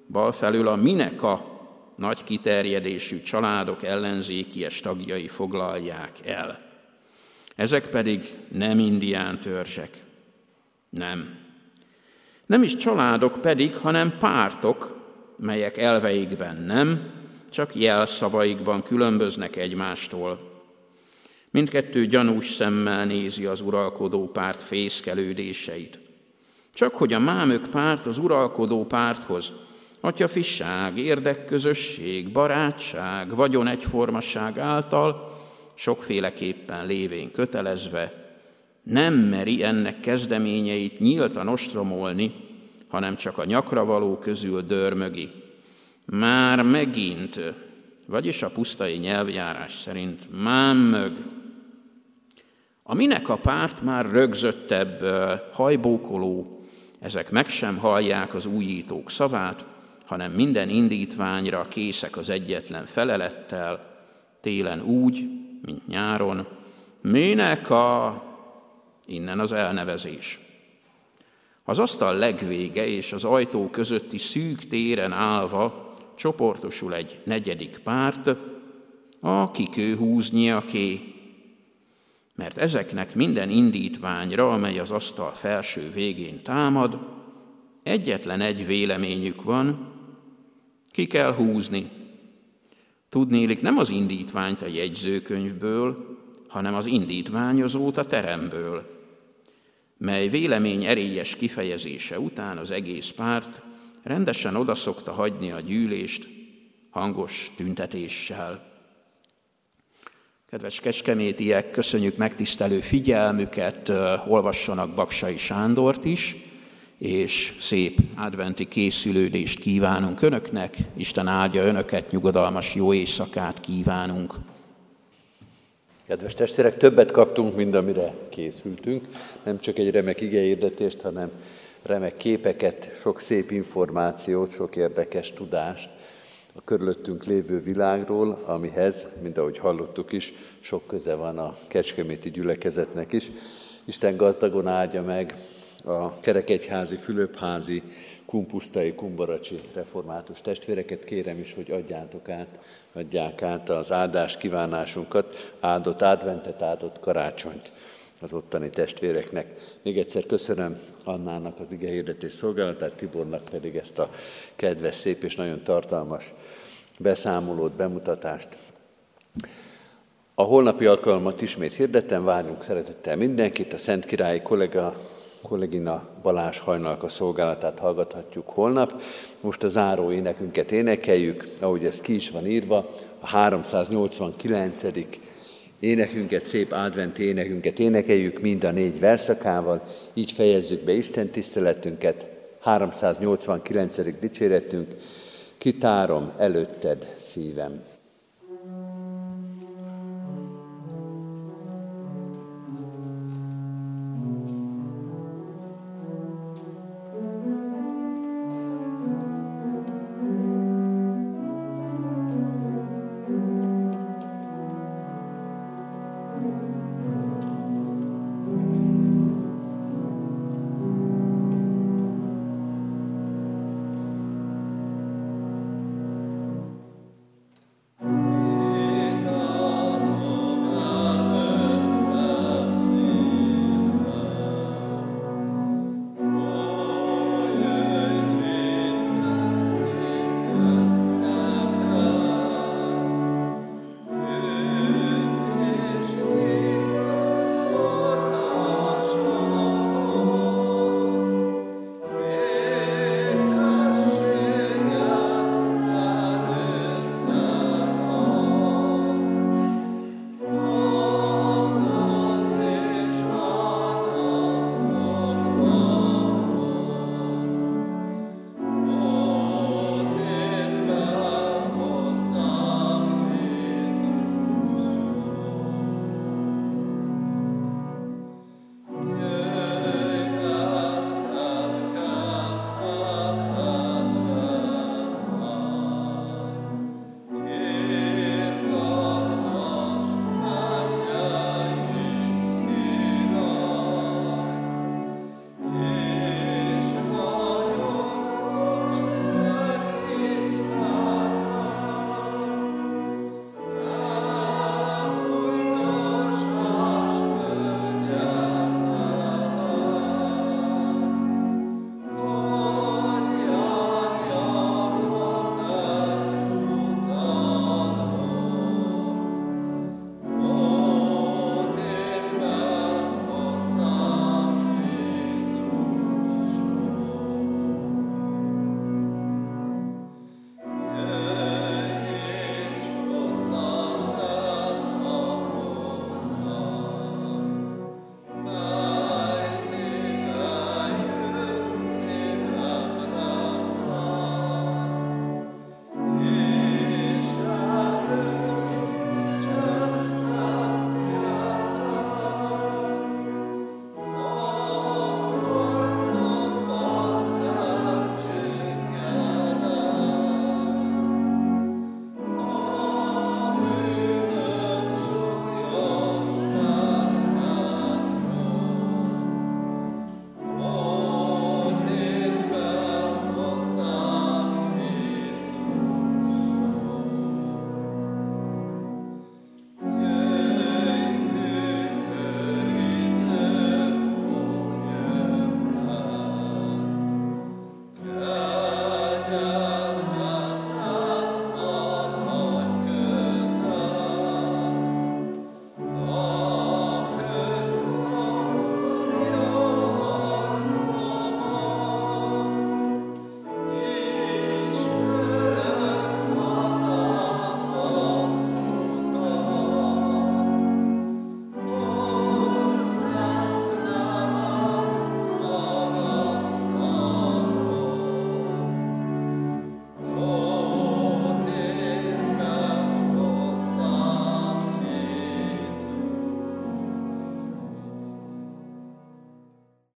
bal felül a mineka nagy kiterjedésű családok ellenzékies tagjai foglalják el. Ezek pedig nem indián törzsek. Nem. Nem is családok pedig, hanem pártok, melyek elveikben nem, csak jelszavaikban különböznek egymástól. Mindkettő gyanús szemmel nézi az uralkodó párt fészkelődéseit. Csak hogy a mámök párt az uralkodó párthoz atyafisság, érdekközösség, barátság, vagyon egyformaság által sokféleképpen lévén kötelezve, nem meri ennek kezdeményeit nyíltan ostromolni, hanem csak a nyakra való közül dörmögi. Már megint, vagyis a pusztai nyelvjárás szerint már mög. A minek a párt már rögzöttebb, hajbókoló, ezek meg sem hallják az újítók szavát, hanem minden indítványra készek az egyetlen felelettel, télen úgy, mint nyáron. Minek a... Innen az elnevezés. Az asztal legvége és az ajtó közötti szűk téren állva csoportosul egy negyedik párt, a kikő húznyiaké, mert ezeknek minden indítványra, amely az asztal felső végén támad, egyetlen egy véleményük van, ki kell húzni. Tudnélik nem az indítványt a jegyzőkönyvből, hanem az indítványozót a teremből, mely vélemény erélyes kifejezése után az egész párt rendesen odaszokta hagyni a gyűlést, hangos tüntetéssel. Kedves kecskemétiek, köszönjük megtisztelő figyelmüket, olvassanak Baksai Sándort is, és szép adventi készülődést kívánunk Önöknek. Isten áldja Önöket, nyugodalmas jó éjszakát kívánunk. Kedves testvérek, többet kaptunk, mint amire készültünk. Nem csak egy remek igehirdetést, hanem remek képeket, sok szép információt, sok érdekes tudást a körülöttünk lévő világról, amihez, mint ahogy hallottuk is, sok köze van a Kecskeméti gyülekezetnek is. Isten gazdagon áldja meg a kerekegyházi, fülöpházi, kumpusztai, kumbaracsi református testvéreket. Kérem is, hogy adjátok át, adják át az áldás kívánásunkat, áldott adventet, áldott karácsonyt az ottani testvéreknek. Még egyszer köszönöm Annának az ige hirdetés szolgálatát, Tibornak pedig ezt a kedves, szép és nagyon tartalmas beszámolót, bemutatást. A holnapi alkalmat ismét hirdetem, várjunk szeretettel mindenkit, a Szent Királyi kollega, kollégina Balázs Hajnalka szolgálatát hallgathatjuk holnap. Most a záró énekünket énekeljük, ahogy ez ki is van írva, a 389 énekünket, szép adventi énekünket énekeljük mind a négy verszakával, így fejezzük be Isten tiszteletünket, 389. dicséretünk, kitárom előtted szívem.